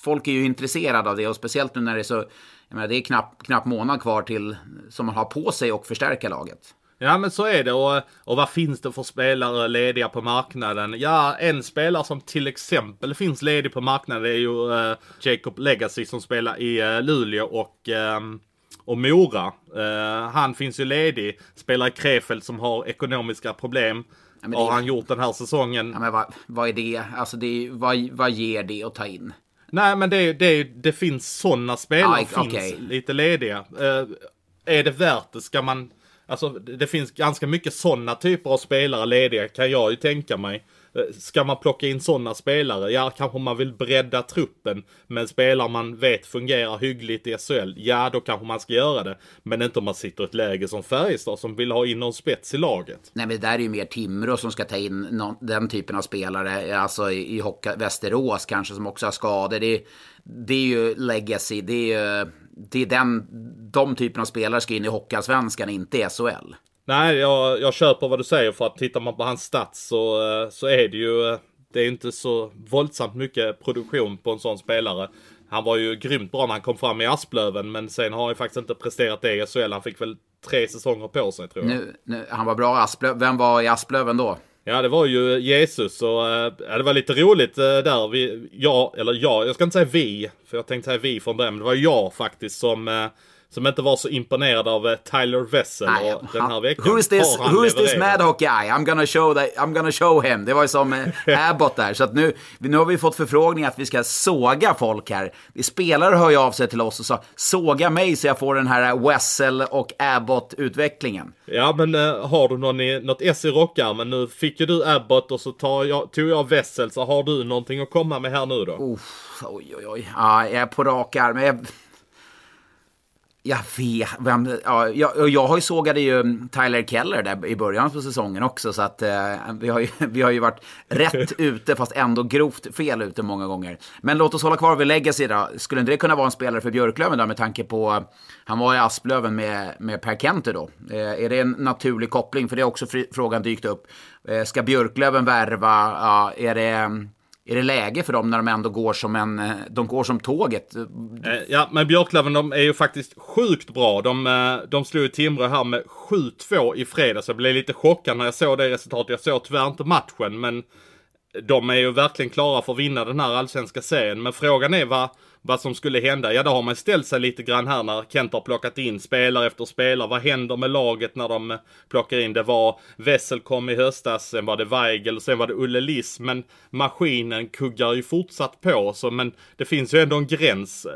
folk är ju intresserade av det och speciellt nu när det är så, jag menar, det är knappt knapp månad kvar till, som man har på sig och förstärka laget. Ja men så är det och, och vad finns det för spelare lediga på marknaden? Ja, en spelare som till exempel finns ledig på marknaden är ju eh, Jacob Legacy som spelar i eh, Luleå och, ehm, och Mora. Eh, han finns ju ledig, spelar i Krefeld som har ekonomiska problem. men det- Har han gjort den här säsongen? Ja, men vad, vad är det? Alltså det är, vad, vad ger det att ta in? Nej men det, det, det finns sådana spelare Ja, finns okej. lite lediga. Eh, är det värt det? Ska man... Alltså det finns ganska mycket sådana typer av spelare lediga kan jag ju tänka mig. Eh, ska man plocka in sådana spelare? Ja, kanske man vill bredda truppen. Men spelare man vet fungerar hyggligt i SHL, ja då kanske man ska göra det. Men inte om man sitter i ett läge som Färjestad som vill ha in någon spets i laget. Nej, men det där är ju mer Timrå som ska ta in någon, den typen av spelare. Alltså i, i Västerås kanske som också har skador. Det, är- det är ju legacy. Det är ju det är den, de typen av spelare ska in i Hockeyallsvenskan, inte i SHL. Nej, jag, jag köper vad du säger för att tittar man på hans stats så, eh, så är det ju eh, det är inte så våldsamt mycket produktion på en sån spelare. Han var ju grymt bra när han kom fram i Asplöven men sen har han ju faktiskt inte presterat det i SHL. Han fick väl tre säsonger på sig tror jag. Nu, nu, han var bra i Asplöven. Vem var i Asplöven då? Ja, det var ju eh, Jesus och eh, ja, det var lite roligt eh, där. Vi, jag, eller jag, jag ska inte säga vi, för jag tänkte säga vi från början, men det var jag faktiskt som, eh, som inte var så imponerad av eh, Tyler Wessel Nej, och den här veckan. Who is this, who is this levererat. mad hockey guy? I'm gonna show, that, I'm gonna show him. Det var ju som eh, Abbott där. Så att nu, nu har vi fått förfrågning att vi ska såga folk här. Spelare hör ju av sig till oss och sa såga mig så jag får den här Wessel och Abbott-utvecklingen. Ja men eh, har du någon i, något S i rockärmen nu? Fick ju du Abbott och så tar jag, tog jag Wessel så har du någonting att komma med här nu då? Uff, oj, oj, oj. Ja, jag är på rak arm. Jag, vet vem... Ja, jag, jag har ju sågade ju Tyler Keller där i början på säsongen också. Så att eh, vi, har ju, vi har ju varit rätt ute fast ändå grovt fel ute många gånger. Men låt oss hålla kvar vid legacy då. Skulle inte det kunna vara en spelare för Björklöven då med tanke på... Han var i Asplöven med, med Per Kente då. Eh, är det en naturlig koppling? För det har också fri, frågan dykt upp. Eh, ska Björklöven värva? Ja, är det... Är det läge för dem när de ändå går som en... Eh, de går som tåget? Eh, ja, men Björklöven de är ju faktiskt sjukt bra. De, eh, de slog ju Timrå här med 7-2 i fredags. Jag blev lite chockad när jag såg det resultatet. Jag såg tyvärr inte matchen, men de är ju verkligen klara för att vinna den här allsvenska serien. Men frågan är vad, vad som skulle hända. Ja, då har man ställt sig lite grann här när Kent har plockat in spelare efter spelare. Vad händer med laget när de plockar in? Det var Wessel kom i höstas, sen var det Weigel och sen var det Ulle Liss. Men maskinen kuggar ju fortsatt på. Så, men det finns ju ändå en gräns.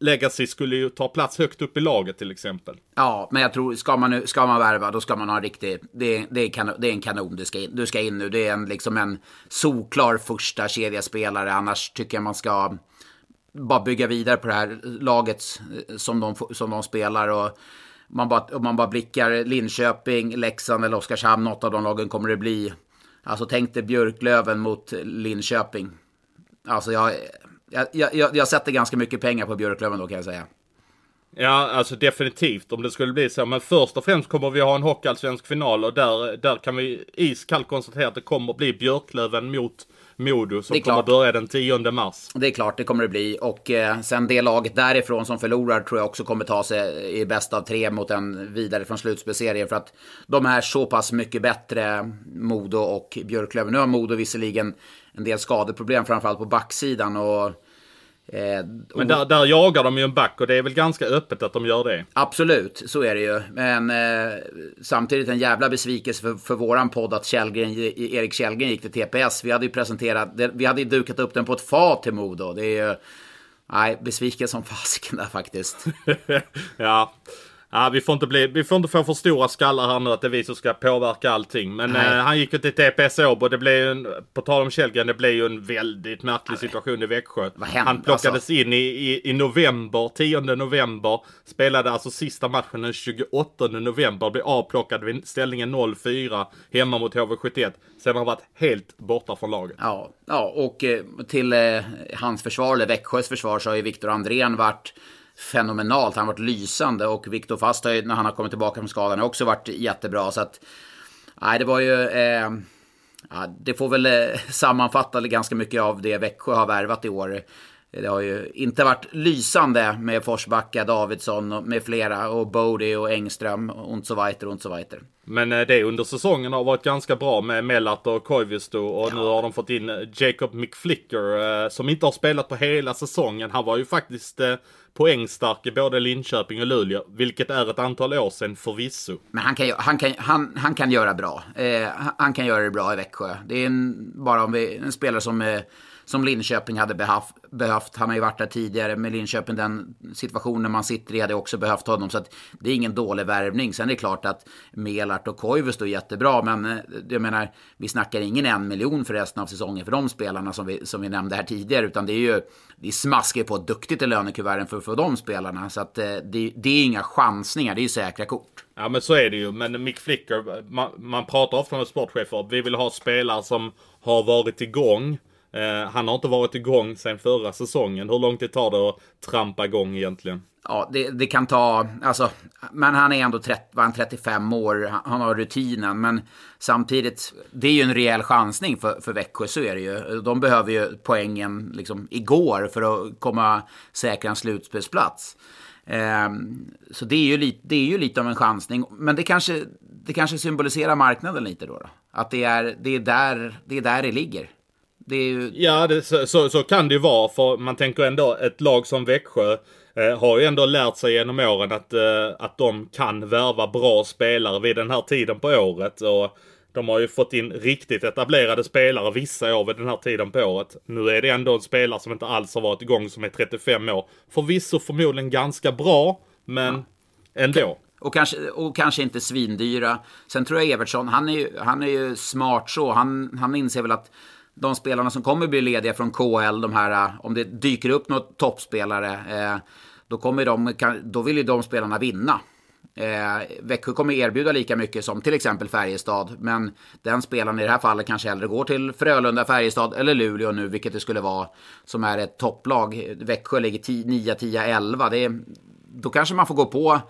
Legacy skulle ju ta plats högt upp i laget till exempel. Ja, men jag tror, ska man, nu- ska man värva, då ska man ha en riktig... Det, det, är, kanon, det är en kanon du ska, in, du ska in nu. Det är en, liksom en solklar första kedjespelare. Annars tycker jag man ska bara bygga vidare på det här laget eh, som de, som de spelar. Och man bara, om man bara blickar Linköping, Leksand eller Oskarshamn, något av de lagen kommer det bli. Alltså tänk dig Björklöven mot Linköping. Alltså jag, jag, jag, jag, jag sätter ganska mycket pengar på Björklöven då kan jag säga. Ja, alltså definitivt om det skulle bli så. Men först och främst kommer vi ha en hockeyallsvensk final och där, där kan vi iskallt konstatera att det kommer bli Björklöven mot Modo som kommer börja den 10 mars. Det är klart, det kommer det bli. Och eh, sen det laget därifrån som förlorar tror jag också kommer ta sig i bäst av tre mot en vidare från slutspelserien. För att de är så pass mycket bättre, Modo och Björklöven. Nu har Modo visserligen en del skadeproblem, framförallt på backsidan. Och, eh, Men där, där jagar de ju en back och det är väl ganska öppet att de gör det. Absolut, så är det ju. Men eh, samtidigt en jävla besvikelse för, för våran podd att Källgren, Erik Källgren gick till TPS. Vi hade ju presenterat, vi hade ju dukat upp den på ett fat till Modo. Det är ju, nej, besviken som fasiken där faktiskt. ja. Ja, vi får, inte bli, vi får inte få för stora skallar här nu att det är vi som ska påverka allting. Men eh, han gick ju till TPS Åbo. Det blev ju en, på tal om Källgren, det blev ju en väldigt märklig situation i Växjö. Han plockades Alltså- in i, i, i november, 10 november. Spelade alltså sista matchen den 28 november. Blev avplockad vid ställningen 0-4 hemma mot HV71. Sen har han varit helt borta från laget. Ja, ja och eh, till eh, hans försvar, eller Växjös försvar, så har ju Viktor Andrén varit fenomenalt. Han har varit lysande och Viktor Fast har ju, när han har kommit tillbaka från skadan, har också varit jättebra. Så att, nej, det var ju... Eh, ja, det får väl eh, sammanfatta ganska mycket av det Växjö har värvat i år. Det har ju inte varit lysande med Forsbacka, Davidsson och med flera och Bodie och Engström och så vidare och så vidare. Men eh, det under säsongen har varit ganska bra med Mellart och Koivisto och nu har de fått in eh, Jacob McFlicker som inte har spelat på hela säsongen. Han var ju faktiskt poängstark i både Linköping och Luleå, vilket är ett antal år sedan förvisso. Men han kan, han kan, han, han kan göra bra. Eh, han kan göra det bra i Växjö. Det är en, bara om vi, en spelare som, eh, som Linköping hade behaf, behövt. Han har ju varit där tidigare med Linköping. Den situationen man sitter i hade också behövt honom. Så att det är ingen dålig värvning. Sen är det klart att Melart och Koivisto är jättebra. Men eh, jag menar, vi snackar ingen en miljon för resten av säsongen för de spelarna som vi, som vi nämnde här tidigare. Utan det är ju, det är smaskigt på duktigt i lönekuverten för, för de spelarna. Så att eh, det, det är inga chansningar, det är ju säkra kort. Ja men så är det ju. Men Mick Flicker, man, man pratar ofta med sportchefer. Vi vill ha spelare som har varit igång. Eh, han har inte varit igång sedan förra säsongen. Hur lång tid tar det att trampa igång egentligen? Ja, det, det kan ta, alltså, men han är ändå 30, var han 35 år, han, han har rutinen, men samtidigt, det är ju en rejäl chansning för, för Växjö, så är det ju. De behöver ju poängen liksom igår för att komma säkra en slutspelsplats. Eh, så det är, ju lite, det är ju lite av en chansning, men det kanske, det kanske symboliserar marknaden lite då. då. Att det är, det, är där, det är där det ligger. Det är ju, Ja, det, så, så, så kan det ju vara. För man tänker ändå ett lag som Växjö. eh, har ju ändå lärt sig genom åren att, eh, att de kan värva bra spelare vid den här tiden på året. Och de har ju fått in riktigt etablerade spelare vissa år vid den här tiden på året. Nu är det ändå en spelare som inte alls har varit igång som är 35 år. Förvisso förmodligen ganska bra, men ändå. Och kanske, och kanske inte svindyra. Sen tror jag Evertsson, han är ju, han är ju smart så. Han, han inser väl att de spelarna som kommer bli lediga från KL, de här, eh, om det dyker upp något toppspelare, eh, då, kommer de, då vill ju de spelarna vinna. Eh, Växjö kommer erbjuda lika mycket som till exempel Färjestad, men den spelaren i det här fallet kanske hellre går till Frölunda, Färjestad eller Luleå nu, vilket det skulle vara, som är ett topplag. Växjö ligger 9, 10, 11. Det är, då kanske man får gå på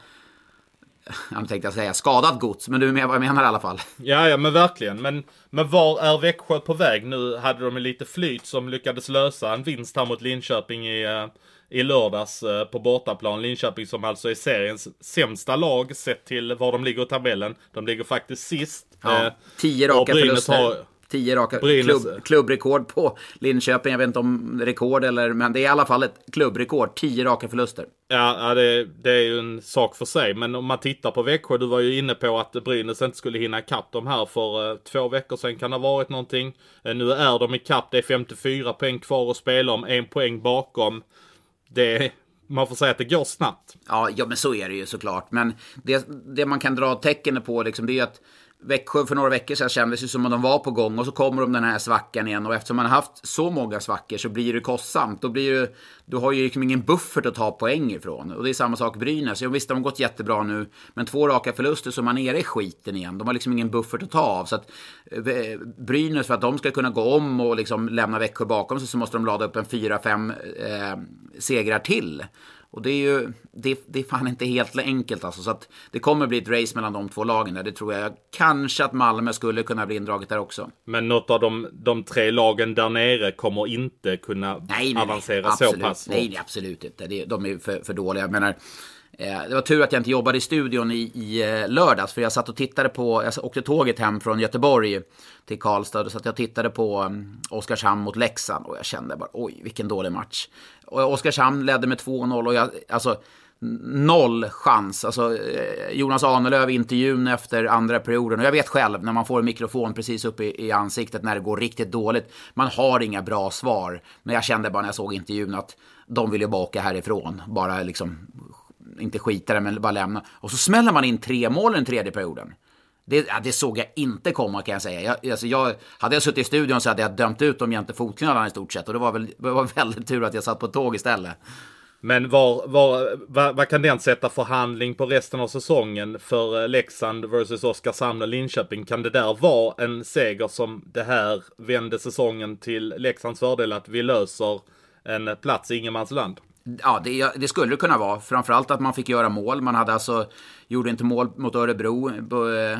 jag tänkte säga skadat gods, men du är med vad jag menar i alla fall. Ja, ja men verkligen. Men, men var är Växjö på väg? Nu hade de lite flyt som lyckades lösa en vinst här mot Linköping i, uh, i lördags uh, på bortaplan. Linköping som alltså är seriens sämsta lag sett till var de ligger i tabellen. De ligger faktiskt sist. Ja, uh, tio raka förluster. Har, Tio raka klubb, klubbrekord på Linköping. Jag vet inte om rekord eller, men det är i alla fall ett klubbrekord. Tio raka förluster. Ja, det, det är ju en sak för sig. Men om man tittar på Växjö, du var ju inne på att Brynäs inte skulle hinna ikapp dem här för uh, två veckor sedan kan det ha varit någonting. Uh, nu är de ikapp, det är 54 poäng kvar att spela om, en poäng bakom. Det man får säga att det går snabbt. Ja, ja men så är det ju såklart. Men det, det man kan dra tecken på liksom, det är att Växjö för några veckor sedan kändes ju som att de var på gång och så kommer de den här svackan igen och eftersom man har haft så många svackor så blir det kostsamt. Då blir det, du har ju liksom ingen buffert att ta poäng ifrån. Och det är samma sak Brynäs. Ja, visst, de har gått jättebra nu, men två raka förluster så man är nere i skiten igen. De har liksom ingen buffert att ta av. Så att eh, Brynäs, för att de ska kunna gå om och liksom lämna Växjö bakom sig så måste de lada upp en fyra, fem eh, segrar till. Och det är ju, det, det är fan inte helt enkelt alltså. Så att det kommer bli ett race mellan de två lagen där. Det tror jag. Kanske att Malmö skulle kunna bli indraget där också. Men något av de, de tre lagen där nere kommer inte kunna nej, nej, avancera nej, absolut, så pass Nej, absolut inte. de är för, för dåliga. Jag menar, Eh, det var tur att jag inte jobbade i studion i, i eh, lördags, för jag satt och tittade på, jag åkte tåget hem från Göteborg till Karlstad, och så att jag tittade på mm, Oskarshamn mot Leksand och jag kände bara oj, vilken dålig match. Och Oskarshamn ledde med 2-0 och jag, alltså noll chans. Alltså, eh, Jonas Ahnelöv intervjun efter andra perioden. Och jag vet själv när man får en mikrofon precis upp i, i, ansiktet när det går riktigt dåligt. Man har inga bra svar. Men jag kände bara när jag såg intervjun att de ville bara åka härifrån. Bara liksom inte skita det, men bara lämna. Och så smäller man in tre mål i den tredje perioden. Det, ja, det såg jag inte komma kan jag säga. Jag, alltså jag, hade jag suttit i studion så hade jag dömt ut dem jämte fotknölarna i stort sett. Och det var väl det var väldigt tur att jag satt på ett tåg istället. Men var, var, vad, vad kan den sätta förhandling på resten av säsongen för eh, Leksand versus Oskarshamn och Linköping? Kan det där vara en seger som det här vände säsongen till Leksands fördel att vi löser en eh, plats i ingenmansland? Ja, det, det, skulle det kunna vara. Framförallt att man fick göra mål. Man hade alltså, gjorde inte mål mot Örebro, eh,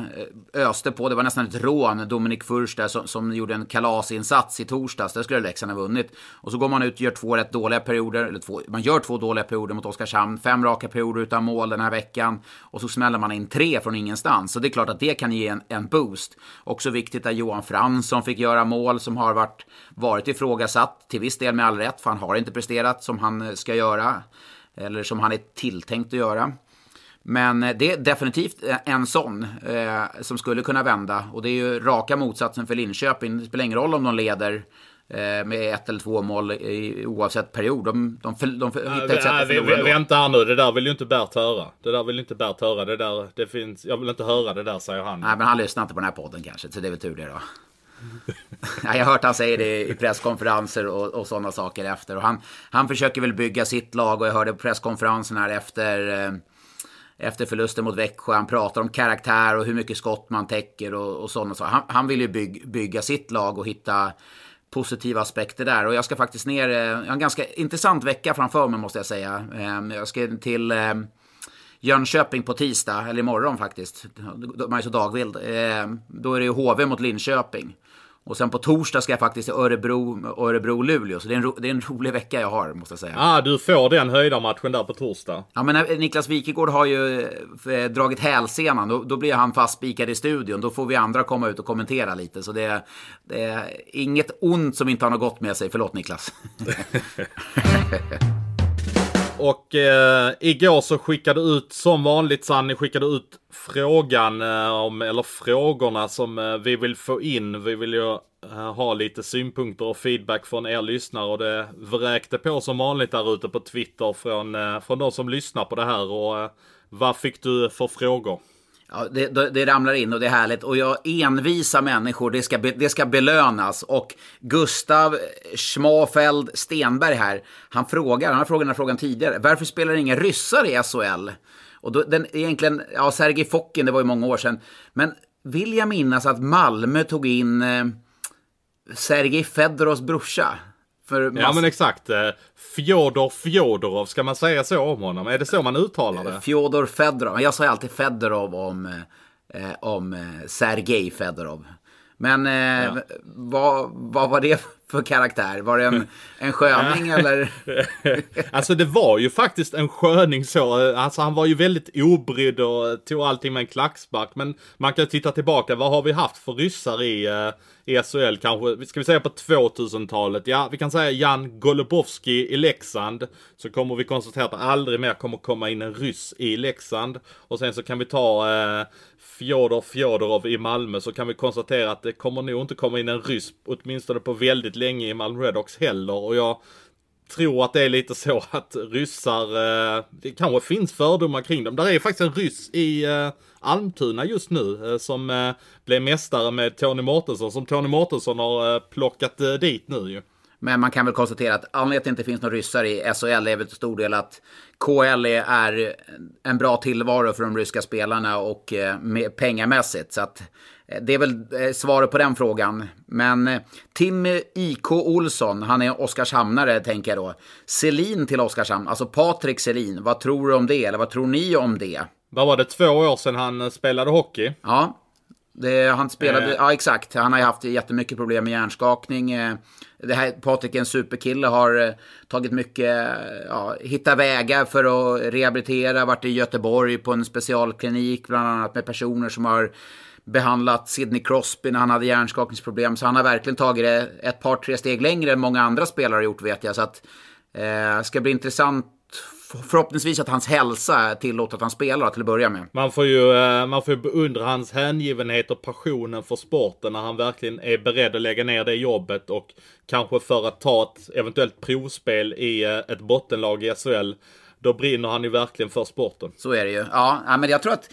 öste på, det var nästan ett rån, Dominik Furch där som, som, gjorde en kalasinsats i torsdags. Där skulle Leksand ha vunnit. Och så går man ut och gör två rätt dåliga perioder, eller två, man gör två dåliga perioder mot Oskarshamn, fem raka perioder utan mål den här veckan. Och så smäller man in tre från ingenstans. Så det är klart att det kan ge en, en boost. Också viktigt att Johan Fransson fick göra mål som har varit, varit ifrågasatt, till viss del med all rätt, för han har inte presterat som han ska göra. Eller som han är tilltänkt att göra. Men eh, det är definitivt en sån eh, som skulle kunna vända. Och det är ju raka motsatsen för Linköping. Det spelar ingen roll om de leder eh, med ett eller två mål i, oavsett period. De, de, de, de hittar ett sätt att förlora. Vänta här nu, det där vill ju inte Bert höra. Det där vill ju inte Bert höra. Det där, det finns, jag vill inte höra det där, säger han. Nej, men han lyssnar inte på den här podden kanske, så det är väl tur det då. jag har hört han säga det i presskonferenser och, och sådana saker efter. Och han, han försöker väl bygga sitt lag och jag hörde på presskonferensen här efter eh, efter förlusten mot Växjö. Han pratar om karaktär och hur mycket skott man täcker och, och sådana saker. Han, han vill ju byg, bygga sitt lag och hitta positiva aspekter där. Och jag ska faktiskt ner, eh, jag har en ganska intressant vecka framför mig måste jag säga. Ehm, jag ska till ehm, Jönköping på tisdag, eller imorgon faktiskt. Man är så dagvild. Ehm, då är det ju HV mot Linköping. Och sen på torsdag ska jag faktiskt till Örebro, Örebro-Luleå. Så det är, en, det är en rolig vecka jag har, måste jag säga. Ah, du får den höjdarmatchen där på torsdag. Ja, men Niklas Wikegård har ju eh, dragit hälsenan. Då, då blir han fastspikad i studion. Då får vi andra komma ut och kommentera lite. Så det, det är inget ont som inte har något gott med sig. Förlåt Niklas. och eh, igår så skickade ut som vanligt Sanni skickade ut frågan eh, om, eller frågorna som eh, vi vill få in. Vi vill ju eh, ha lite synpunkter och feedback från er lyssnare och det vräkte på som vanligt där ute på Twitter från, eh, från de som lyssnar på det här och eh, vad fick du för frågor? Ja, det, det, det, ramlar in och det är härligt. Och jag envisa människor, det ska, be, det ska belönas. Och Gustav Schmafeld Stenberg här, han frågar, han har frågat den här frågan tidigare. Varför spelar inga ryssar i SHL? Och då, den, egentligen, ja, Sergej Fokin, det var ju många år sedan. Men vill jag minnas att Malmö tog in eh, Sergej Fedoros brorsa? Ja men exakt. Eh, Fjodor Fjodorov, ska man säga så om honom? Är det så man uttalar det? Fjodor Fedorov. Jag säger alltid Fedorov om, eh, om eh, Sergej Fedorov. Men eh, ja. vad, vad var det för karaktär? Var det en, en sköning eller? alltså det var ju faktiskt en sköning så. Alltså han var ju väldigt obrydd och tog allting med en klackspark. Men man kan titta tillbaka, vad har vi haft för ryssar i, uh, i SHL kanske? Ska vi säga på 2000-talet? Ja, vi kan säga Jan Golubowski i Leksand. Så kommer vi konstatera att aldrig mer kommer komma in en ryss i Leksand. Och sen så kan vi ta uh, Fjodor Fjodorov i Malmö så kan vi konstatera att det kommer nog inte komma in en ryss, åtminstone på väldigt länge i Malmö Redhawks heller. Och jag tror att det är lite så att ryssar, eh, det kanske finns fördomar kring dem. Där är faktiskt en ryss i eh, Almtuna just nu eh, som eh, blev mästare med Tony Mårtensson, som Tony Mårtensson har eh, plockat eh, dit nu ju. Men man kan väl konstatera att anledningen till att det inte finns några ryssar i SHL är väl till stor del att KL är en bra tillvaro för de ryska spelarna och eh, pengamässigt. Så att eh, det är väl eh, svaret på den frågan. Men Tim IK Olsson, han är Oskarshamnare tänker jag då. Selin till Oskarshamn, alltså Patrik Selin. Vad tror du om det? Eller vad tror ni om det? Vad var det, två år sedan han spelade hockey? Ja, det, han spelade, eh. ja exakt. Han har ju haft jättemycket problem med hjärnskakning. Det här, Patrik är en superkille, har eh, tagit mycket, eh, ja, hittat vägar för att rehabilitera, varit i Göteborg på en specialklinik, bland annat med personer som har behandlat Sidney Crosby när han hade hjärnskakningsproblem. Så han har verkligen tagit det ett par, tre steg längre än många andra spelare har gjort vet jag. Så att, eh, ska bli intressant förhoppningsvis att hans hälsa tillåter att han spelar till att börja med. Man får ju, eh, man får ju beundra hans hängivenhet och passionen för sporten när han verkligen är beredd att lägga ner det jobbet och kanske för att ta ett eventuellt provspel i eh, ett bottenlag i SHL. Då brinner han ju verkligen för sporten. Så är det ju. Ja, men jag tror att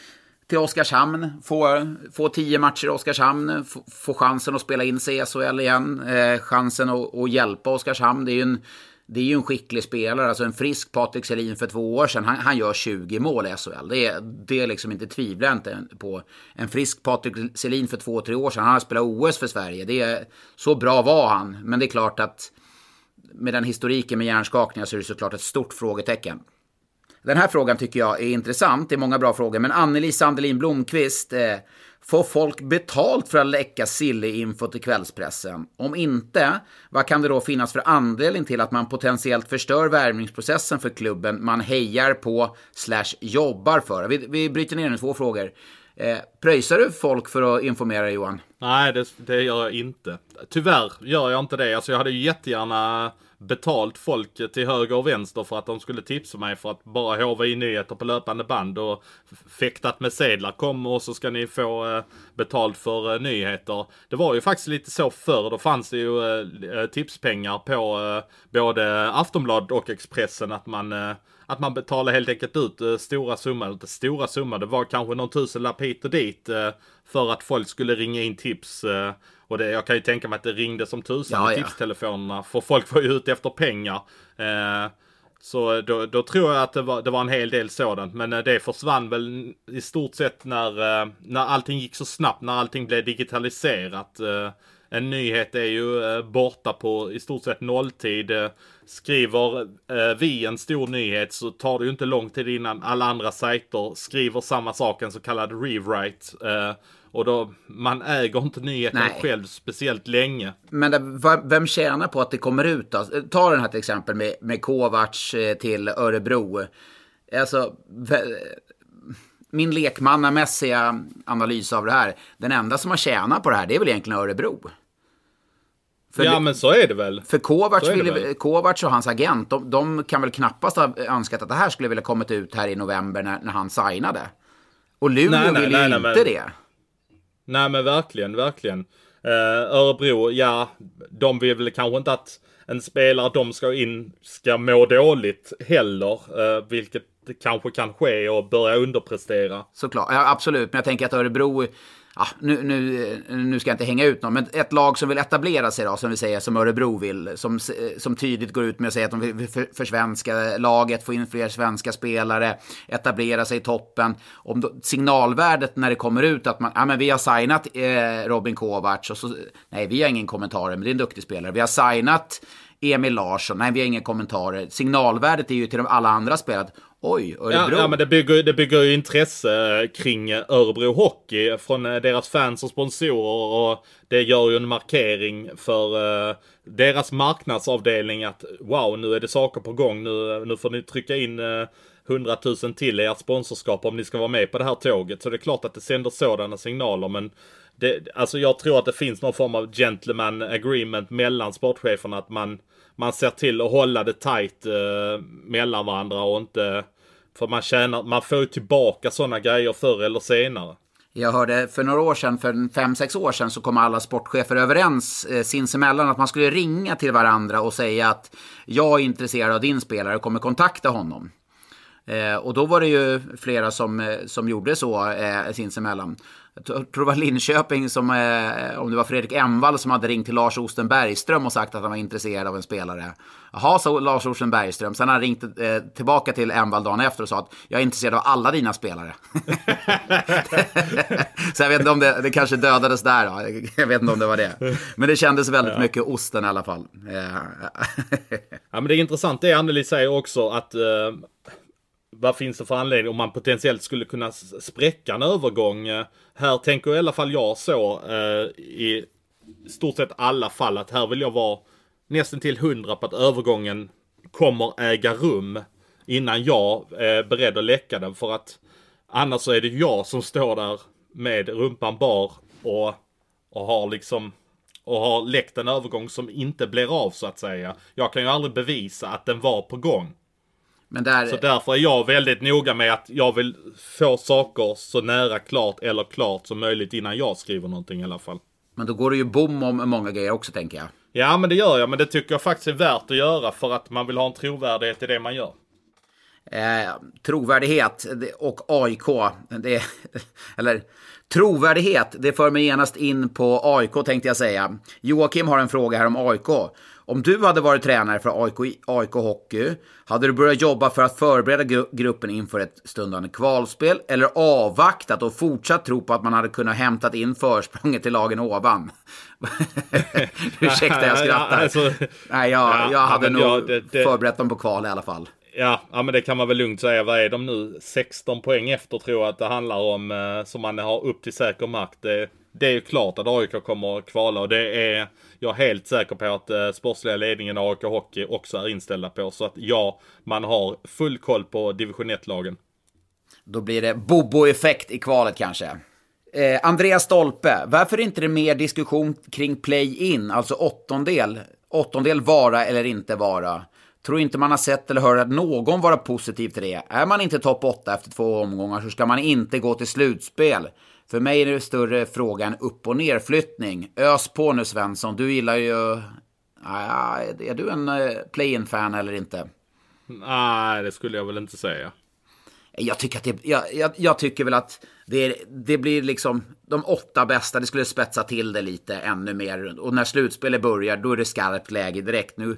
till Oskarshamn, få, få tio matcher i Oskarshamn, få, få chansen att spela in sig i SHL igen, eh, chansen att, att hjälpa Oskarshamn. Det är ju en det är ju en skicklig spelare, alltså en frisk Patrik Selin för två år sedan. Han, han gör 20 mål i SHL. Det är, det är liksom inte tvivla inte på. En frisk Patrik Selin för två, tre år sedan. Han har spelat OS för Sverige. Det är, så bra var han. Men det är klart att med den historiken med hjärnskakningar så är det såklart ett stort frågetecken. Den här frågan tycker jag är intressant. Det är många bra frågor. Men Anneli Sandelin Blomqvist eh, Får folk betalt för att läcka Silly-info till kvällspressen? Om inte, vad kan det då finnas för anledning till att man potentiellt förstör värvningsprocessen för klubben man hejar på slash jobbar för? Vi, vi bryter ner nu två frågor. Eh, pröjsar du folk för att informera Johan? Nej, det, det, gör jag inte. Tyvärr gör jag inte det. Alltså jag hade ju jättegärna betalt folk till höger och vänster för att de skulle tipsa mig för att bara hova i nyheter på löpande band och fäktat med sedlar. Kom och så ska ni få eh, betalt för eh, nyheter. Det var ju faktiskt lite så förr. Då fanns det ju eh, tipspengar på både Aftonbladet och Expressen att man att man betalar helt enkelt ut stora summor, inte stora summor, det var kanske någon tusenlapp hit och dit för att folk skulle ringa in tips och det, jag kan ju tänka mig att det ringde som tusan ja, i tipstelefonerna. För folk var ju ute efter pengar. Eh, så då, då, tror jag att det var, det var en hel del sådant. Men eh, det försvann väl i stort sett när, eh, när allting gick så snabbt. När allting blev digitaliserat. Eh, en nyhet är ju borta på i stort sett nolltid. Skriver vi en stor nyhet så tar det ju inte lång tid innan alla andra sajter skriver samma sak, en så kallad rewrite. Och då, man äger inte nyheten Nej. själv speciellt länge. Men det, vem tjänar på att det kommer ut då? Ta den här till exempel med, med Kovacs eh, till Örebro. Alltså, min lekmannamässiga analys av det här. Den enda som har tjänat på det här, det är väl egentligen Örebro. För ja, men så är det väl. För Kovacs, ville. Kovacs och hans agent, de, de kan väl knappast ha önskat att det här skulle vilja kommit ut här i november när, när han signade. Och Luleå Nej, nej, vill ju nej, inte men- det. Nej men verkligen, verkligen. Eh, Örebro, ja, de vill väl kanske inte att en spelare de ska in ska må dåligt heller. Eh, vilket kanske kan ske och börja underprestera. Såklart, ja, absolut. Men jag tänker att Örebro, ja, nu, nu, nu ska jag inte hänga ut någon, men ett lag som vill etablera sig då, som vi säger, som Örebro vill, som, eh, som tydligt går ut med att säga att de vill för, försvenska laget, få in fler svenska spelare, etablera sig i toppen. Om då, signalvärdet när det kommer ut att man, ja men vi har signat eh, Robin Kovacs och så, nej vi har ingen kommentarer, men det är en duktig spelare. Vi har signat Emil Larsson, nej vi har inga kommentarer. Signalvärdet är ju till de alla andra spelare oj, Örebro. ja men det bygger, det bygger ju intresse eh, kring eh, Örebro Hockey från eh, deras fans och sponsorer och det gör ju en markering för eh, deras marknadsavdelning att wow nu är det saker på gång nu, nu får ni trycka in eh, 100 000 till i ert sponsorskap om ni ska vara med på det här tåget. Så det är klart att det sänder sådana signaler men det, alltså jag tror att det finns någon form av gentleman agreement mellan sportcheferna att man, man ser till att hålla det tight eh, mellan varandra och inte för man tjänar, man får ju tillbaka sådana grejer förr eller senare. Jag hörde för några år sedan, för fem sex år sedan, så kom alla sportchefer överens eh, sinsemellan att man skulle ringa till varandra och säga att jag är intresserad av din spelare och kommer kontakta honom. Eh, och då var det ju flera som, eh, som gjorde så eh, sinsemellan. Jag tror det var Linköping som, eh, om det var Fredrik Envall som hade ringt till Lars Osten Bergström och sagt att han var intresserad av en spelare. Jaha, sa Lars Osten Bergström. Sen har han ringt eh, tillbaka till Envall dagen efter och sa att jag är intresserad av alla dina spelare. Så jag vet inte om det, det kanske dödades där då. Jag vet inte om det var det. Men det kändes väldigt mycket Osten i alla fall. Eh, Ja men det är intressant det Anneli säger också att eh, vad finns det för anledning om man potentiellt skulle kunna spräcka en övergång? Eh, här tänker i alla fall jag så eh, i stort sett alla fall att här vill jag vara nästan till hundra på att övergången kommer äga rum innan jag är beredd att läcka den för att annars så är det jag som står där med rumpan bar och, och har liksom och har läckt en övergång som inte blir av så att säga. Jag kan ju aldrig bevisa att den var på gång där, Så därför är jag väldigt noga med att jag vill få saker så nära klart eller klart som möjligt innan jag skriver någonting i alla fall. men då går det ju bom om många grejer också tänker jag. Ja men det gör jag, men det tycker jag faktiskt är värt att göra för att man vill ha en trovärdighet i det man gör. Eh, trovärdighet och AIK. Det, eller trovärdighet, det för mig genast in på AIK tänkte jag säga. Joakim har en fråga här om AIK. Om du hade varit tränare för AIK, AIK Hockey, hade du börjat jobba för att förbereda gru- gruppen inför ett stundande kvalspel eller avvaktat och fortsatt tro på att man hade kunnat hämtat in försprånget till lagen ovan? Ursäkta, jag skrattar. Ja, alltså, Nej, jag, ja, jag hade men nog ja, det- det- förberett dem på kval i alla fall. Ja, ja, men det kan man väl lugnt säga. Vad är de nu? 16 poäng efter tror jag att det handlar om. Eh, som man har upp till säker mark. Det, det är ju klart att AIK kommer att kvala och det är jag är helt säker på att eh, sportsliga ledningen AIK Hockey också är inställda på. Så att ja, man har full koll på division 1-lagen. Då blir det Bobo-effekt i kvalet kanske. Eh, Andreas Stolpe, varför är inte det mer diskussion kring play-in, alltså åttondel? Åttondel vara eller inte vara? Tror inte man har sett eller hört att någon vara positiv till det. Är man inte topp 8 efter två omgångar så ska man inte gå till slutspel. För mig är det större fråga än upp och nerflyttning. Ös på nu Svensson, du gillar ju... Ah, är du en eh, play-in-fan eller inte? Nej, det skulle jag väl inte säga. Jag tycker, att det, jag, jag, jag tycker väl att det, är- det blir liksom de åtta bästa, det skulle spetsa till det lite ännu mer. Och när slutspelet börjar, då är det skarpt läge direkt. Nu,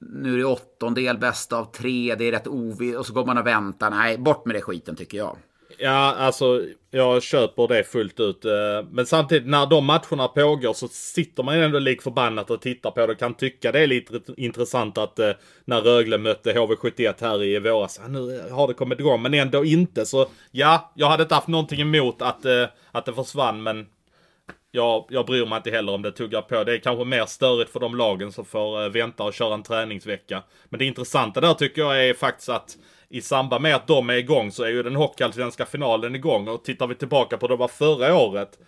nu är det åttondel, bästa av tre, det är rätt ovisst och så går man och väntar. Nej, bort med det skiten tycker jag. Ja, alltså jag köper det fullt ut. Eh, men samtidigt när de matcherna pågår så sitter man ju ändå lik förbannat och tittar på det och kan tycka det är lite intressant att eh, när Rögle mötte HV71 här i våras, nu har det kommit igång, men ändå inte. Så ja, jag hade inte haft någonting emot att, eh, att det försvann, men jag, jag bryr mig inte heller om det tuggar på. Det är kanske mer störigt för de lagen som får eh, vänta och köra en träningsvecka. Men det intressanta där tycker jag är faktiskt att i samband med att de är igång så är ju den hockeyallsvenska finalen igång. Och tittar vi tillbaka på det var förra året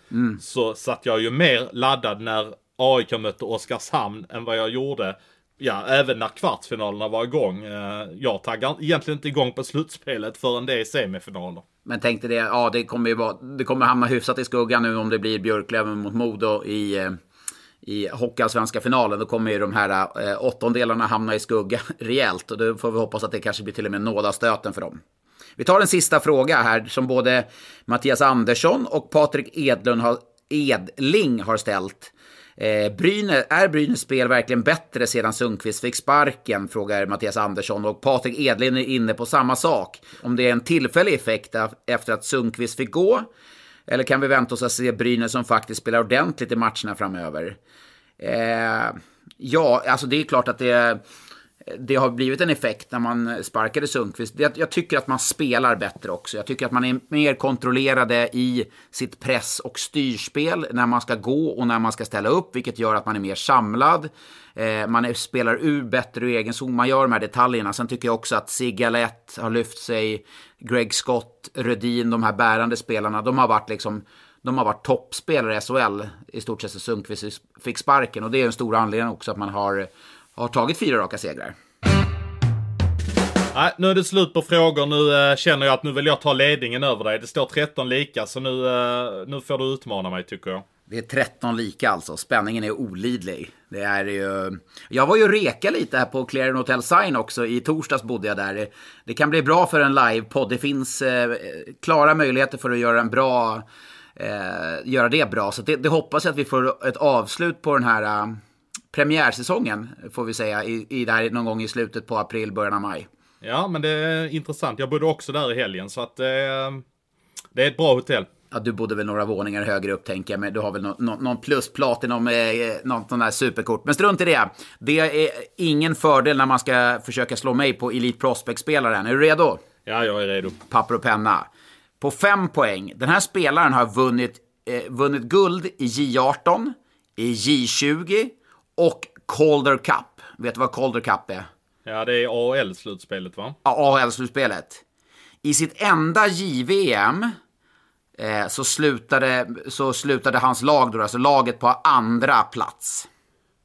så satt jag ju mer laddad när AIK mötte Oskarshamn än vad jag gjorde Ja, även när kvartsfinalerna var igång. Eh, jag taggar egentligen inte igång på slutspelet förrän det är semifinaler. Men tänkte det, ja det kommer ju vara, det kommer hamna hyfsat i skuggan nu om det blir Björklöven mot Modo i, eh, i Hockeyallsvenska finalen. Då kommer ju de här eh, åttondelarna hamna i skugga rejält. Och då får vi hoppas att det kanske blir till och med nådastöten för dem. Vi tar en sista fråga här som både Mattias Andersson och Patrik Edlund har, Edling har ställt. Eh, Brynäs, är Brynäs spel verkligen bättre sedan Sundqvist fick sparken? Frågar Mattias Andersson. Och Patrik Edlin är inne på samma sak. Om det är en tillfällig effekt efter att Sundqvist fick gå. Eller kan vi vänta oss att se Brynäs som faktiskt spelar ordentligt i matcherna framöver? Eh, ja, alltså det är klart att det det har blivit en effekt när man sparkade Sundqvist. Jag tycker att man spelar bättre också. Jag tycker att man är mer kontrollerade i sitt press och styrspel när man ska gå och när man ska ställa upp, vilket gör att man är mer samlad. Eh, man är, spelar ur bättre ur egen zon. Man gör de här detaljerna. Sen tycker jag också att Sigalet har lyft sig. Greg Scott, Rödin, de här bärande spelarna, de har varit liksom de har varit toppspelare i SHL i stort sett så Sundqvist fick sparken. Och det är en stor anledning också att man har har tagit fyra raka segrar. Nej, nu är det slut på frågor. Nu äh, känner jag att nu vill jag ta ledningen över dig. Det står 13 lika, så nu, äh, nu får du utmana mig tycker jag. Det är 13 lika alltså. Spänningen är olidlig. Det är ju... Jag var ju reka lite här på Clearing Hotel Sign också. I torsdags bodde jag där. Det kan bli bra för en livepodd. Det finns eh, klara möjligheter för att göra en bra... Eh, göra det bra. Så det, det hoppas jag att vi får ett avslut på den här premiärsäsongen, får vi säga, i, i där någon gång i slutet på april, början av maj. Ja, men det är intressant. Jag bodde också där i helgen, så att eh, det är ett bra hotell. Ja, du bodde väl några våningar högre upp tänker jag, men du har väl no, någon plus platinum, eh, något sånt där superkort. Men strunt i det. Det är ingen fördel när man ska försöka slå mig på Elite Prospect-spelaren. Är du redo? Ja, jag är redo. Papper och penna. På fem poäng. Den här spelaren har vunnit, eh, vunnit guld i J18, i J20 och Calder Cup. Vet du vad Calder Cup är? Ja, det är AHL-slutspelet va? Ja, AHL-slutspelet. I sitt enda JVM eh, så, slutade, så slutade hans lag, då, alltså laget på andra plats.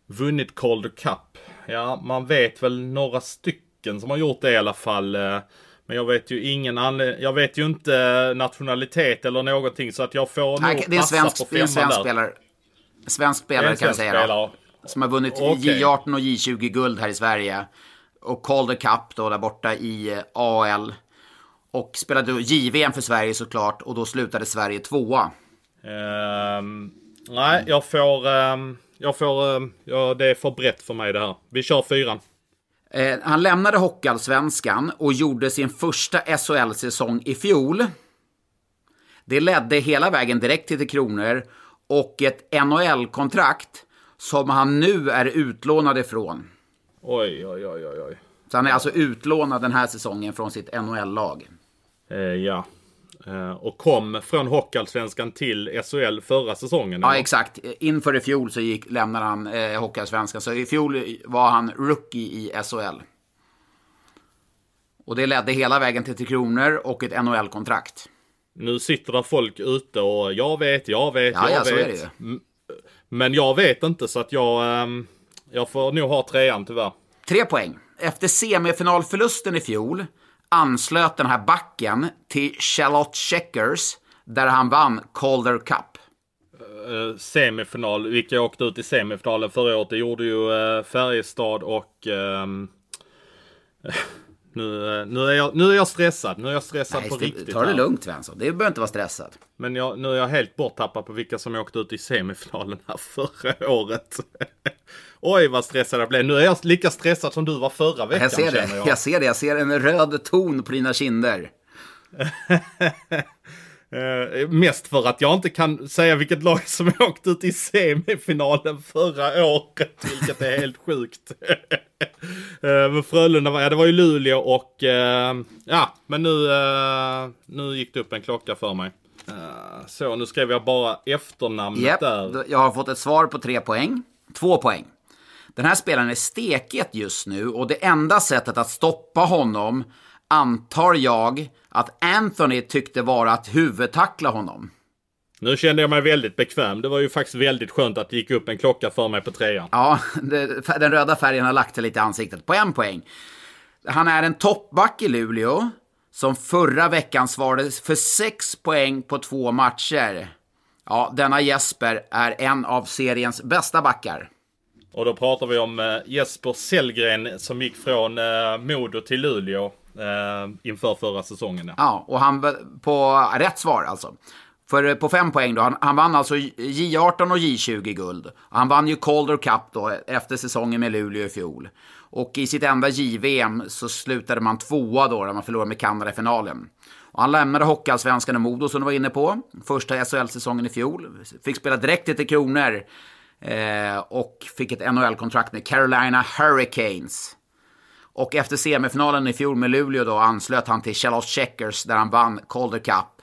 Vunnit Calder Cup. Ja, man vet väl några stycken som har gjort det i alla fall. Eh, men jag vet ju ingen anledning. Jag vet ju inte nationalitet eller någonting så att jag får Nej, nog det är en svensk, på det är en svensk spelare. Svensk spelare kan jag säga då. Som har vunnit okay. J18 och J20 guld här i Sverige. Och Calder Cup då där borta i eh, AL. Och spelade JVM för Sverige såklart och då slutade Sverige tvåa. Um, nej, jag får... Um, jag får... Um, ja, det är för brett för mig det här. Vi kör fyran. Uh, han lämnade Hockeyallsvenskan och gjorde sin första SHL-säsong i fjol. Det ledde hela vägen direkt till Tre Kronor och ett NHL-kontrakt som han nu är utlånad ifrån. Oj, oj, oj, oj. oj. Så han är alltså utlånad den här säsongen från sitt NHL-lag. Eh, ja. Eh, och kom från Hockeyallsvenskan till SHL förra säsongen? Ja, eller? exakt. Inför i fjol så gick, lämnade han eh, Hockeyallsvenskan. Så i fjol var han rookie i SHL. Och det ledde hela vägen till Tre Kronor och ett NHL-kontrakt. Nu sitter det folk ute och jag vet, jag vet, ja, jag ja, vet. Men jag vet inte så att jag, ähm, jag får nog ha trean tyvärr. Tre poäng. Efter semifinalförlusten i fjol anslöt den här backen till Charlotte Checkers där han vann Calder Cup. Uh, semifinal, vilka åkte ut i semifinalen förra året, det gjorde ju uh, Färjestad och um, Nu, nu, är jag, nu är jag stressad. Nu är jag stressad Nej, på riktigt. Ta det här. lugnt Svensson. Det behöver inte vara stressad. Men jag, nu är jag helt borttappad på vilka som åkte ut i semifinalen här förra året. Oj vad stressad jag blev. Nu är jag lika stressad som du var förra veckan. Jag ser det. Jag. jag ser det. Jag ser en röd ton på dina kinder. Uh, mest för att jag inte kan säga vilket lag som åkte ut i semifinalen förra året, vilket är helt sjukt. uh, men Frölunda, var, ja, det var ju Luleå och uh, ja, men nu, nu gick det upp en klocka för mig. så, nu skrev jag bara efternamnet yep, där. Jag har fått ett svar på tre poäng. Två poäng. Den här spelaren är steket just nu och det enda sättet att stoppa honom antar jag att Anthony tyckte vara att huvudtackla honom. Nu kände jag mig väldigt bekväm. Det var ju faktiskt väldigt skönt att det gick upp en klocka för mig på trean. Ja, det, den röda färgen har lagt sig lite i ansiktet. På en poäng. Han är en toppback i Luleå som förra veckan svarade för sex poäng på två matcher. Ja, denna Jesper är en av seriens bästa backar. Och då pratar vi om eh, Jesper Sellgren som gick från eh, Modo till Luleå eh, inför förra säsongen. Ja. ja, och han på rätt svar alltså. För eh, på fem poäng då, han, han vann alltså J18 och J20 guld. Han vann ju Calder Cup då efter säsongen med Luleå i fjol. Och i sitt enda JVM så slutade man tvåa då, där man förlorade med Kanada i finalen. Och han lämnade Hockeyallsvenskan och Modo som du var inne på. Första SHL-säsongen i fjol. Fick spela direkt till Kronor. Eh, och fick ett NHL-kontrakt med Carolina Hurricanes. Och efter semifinalen i fjol med Luleå då anslöt han till Charlotte Checkers där han vann Calder Cup.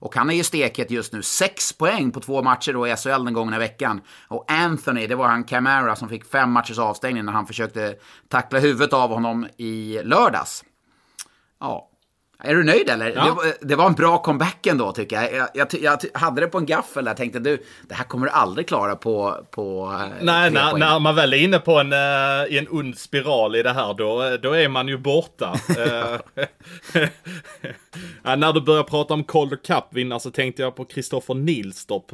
Och han är ju steket just nu. Sex poäng på två matcher då i SHL den gångna veckan. Och Anthony, det var han Camara som fick fem matchers avstängning när han försökte tackla huvudet av honom i lördags. Ja, är du nöjd eller? Ja. Det, var, det, var en bra comeback ändå tycker jag. Jag, jag. jag, hade det på en gaffel där tänkte du, det här kommer du aldrig klara på... på eh, Nej, när, när, man väl är inne på en, uh, i en ond spiral i det här, då, då är man ju borta. ja, när du börjar prata om Calder Cup-vinnare så tänkte jag på Kristoffer Nilstorp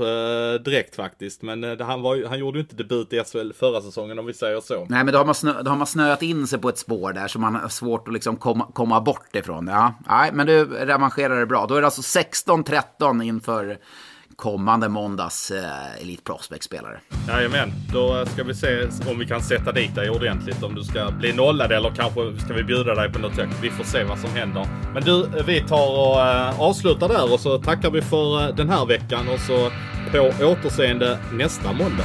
direkt faktiskt. Men han, var, han gjorde ju inte debut i SHL förra säsongen om vi säger så. Nej, men då har man, snö, då har man snöat in sig på ett spår där så man har svårt att liksom komma, komma bort ifrån. Ja nej, men du revanscherar det bra. Då är det alltså 16-13 inför kommande måndags eh, Elite Prospect-spelare. Jajamän, då ska vi se om vi kan sätta dit dig ordentligt. Om du ska bli nollad eller kanske ska vi bjuda dig på något sätt. Vi får se vad som händer. Men du, eh, vi tar och eh, avslutar där och så tackar vi för eh, den här veckan och så på återseende nästa måndag.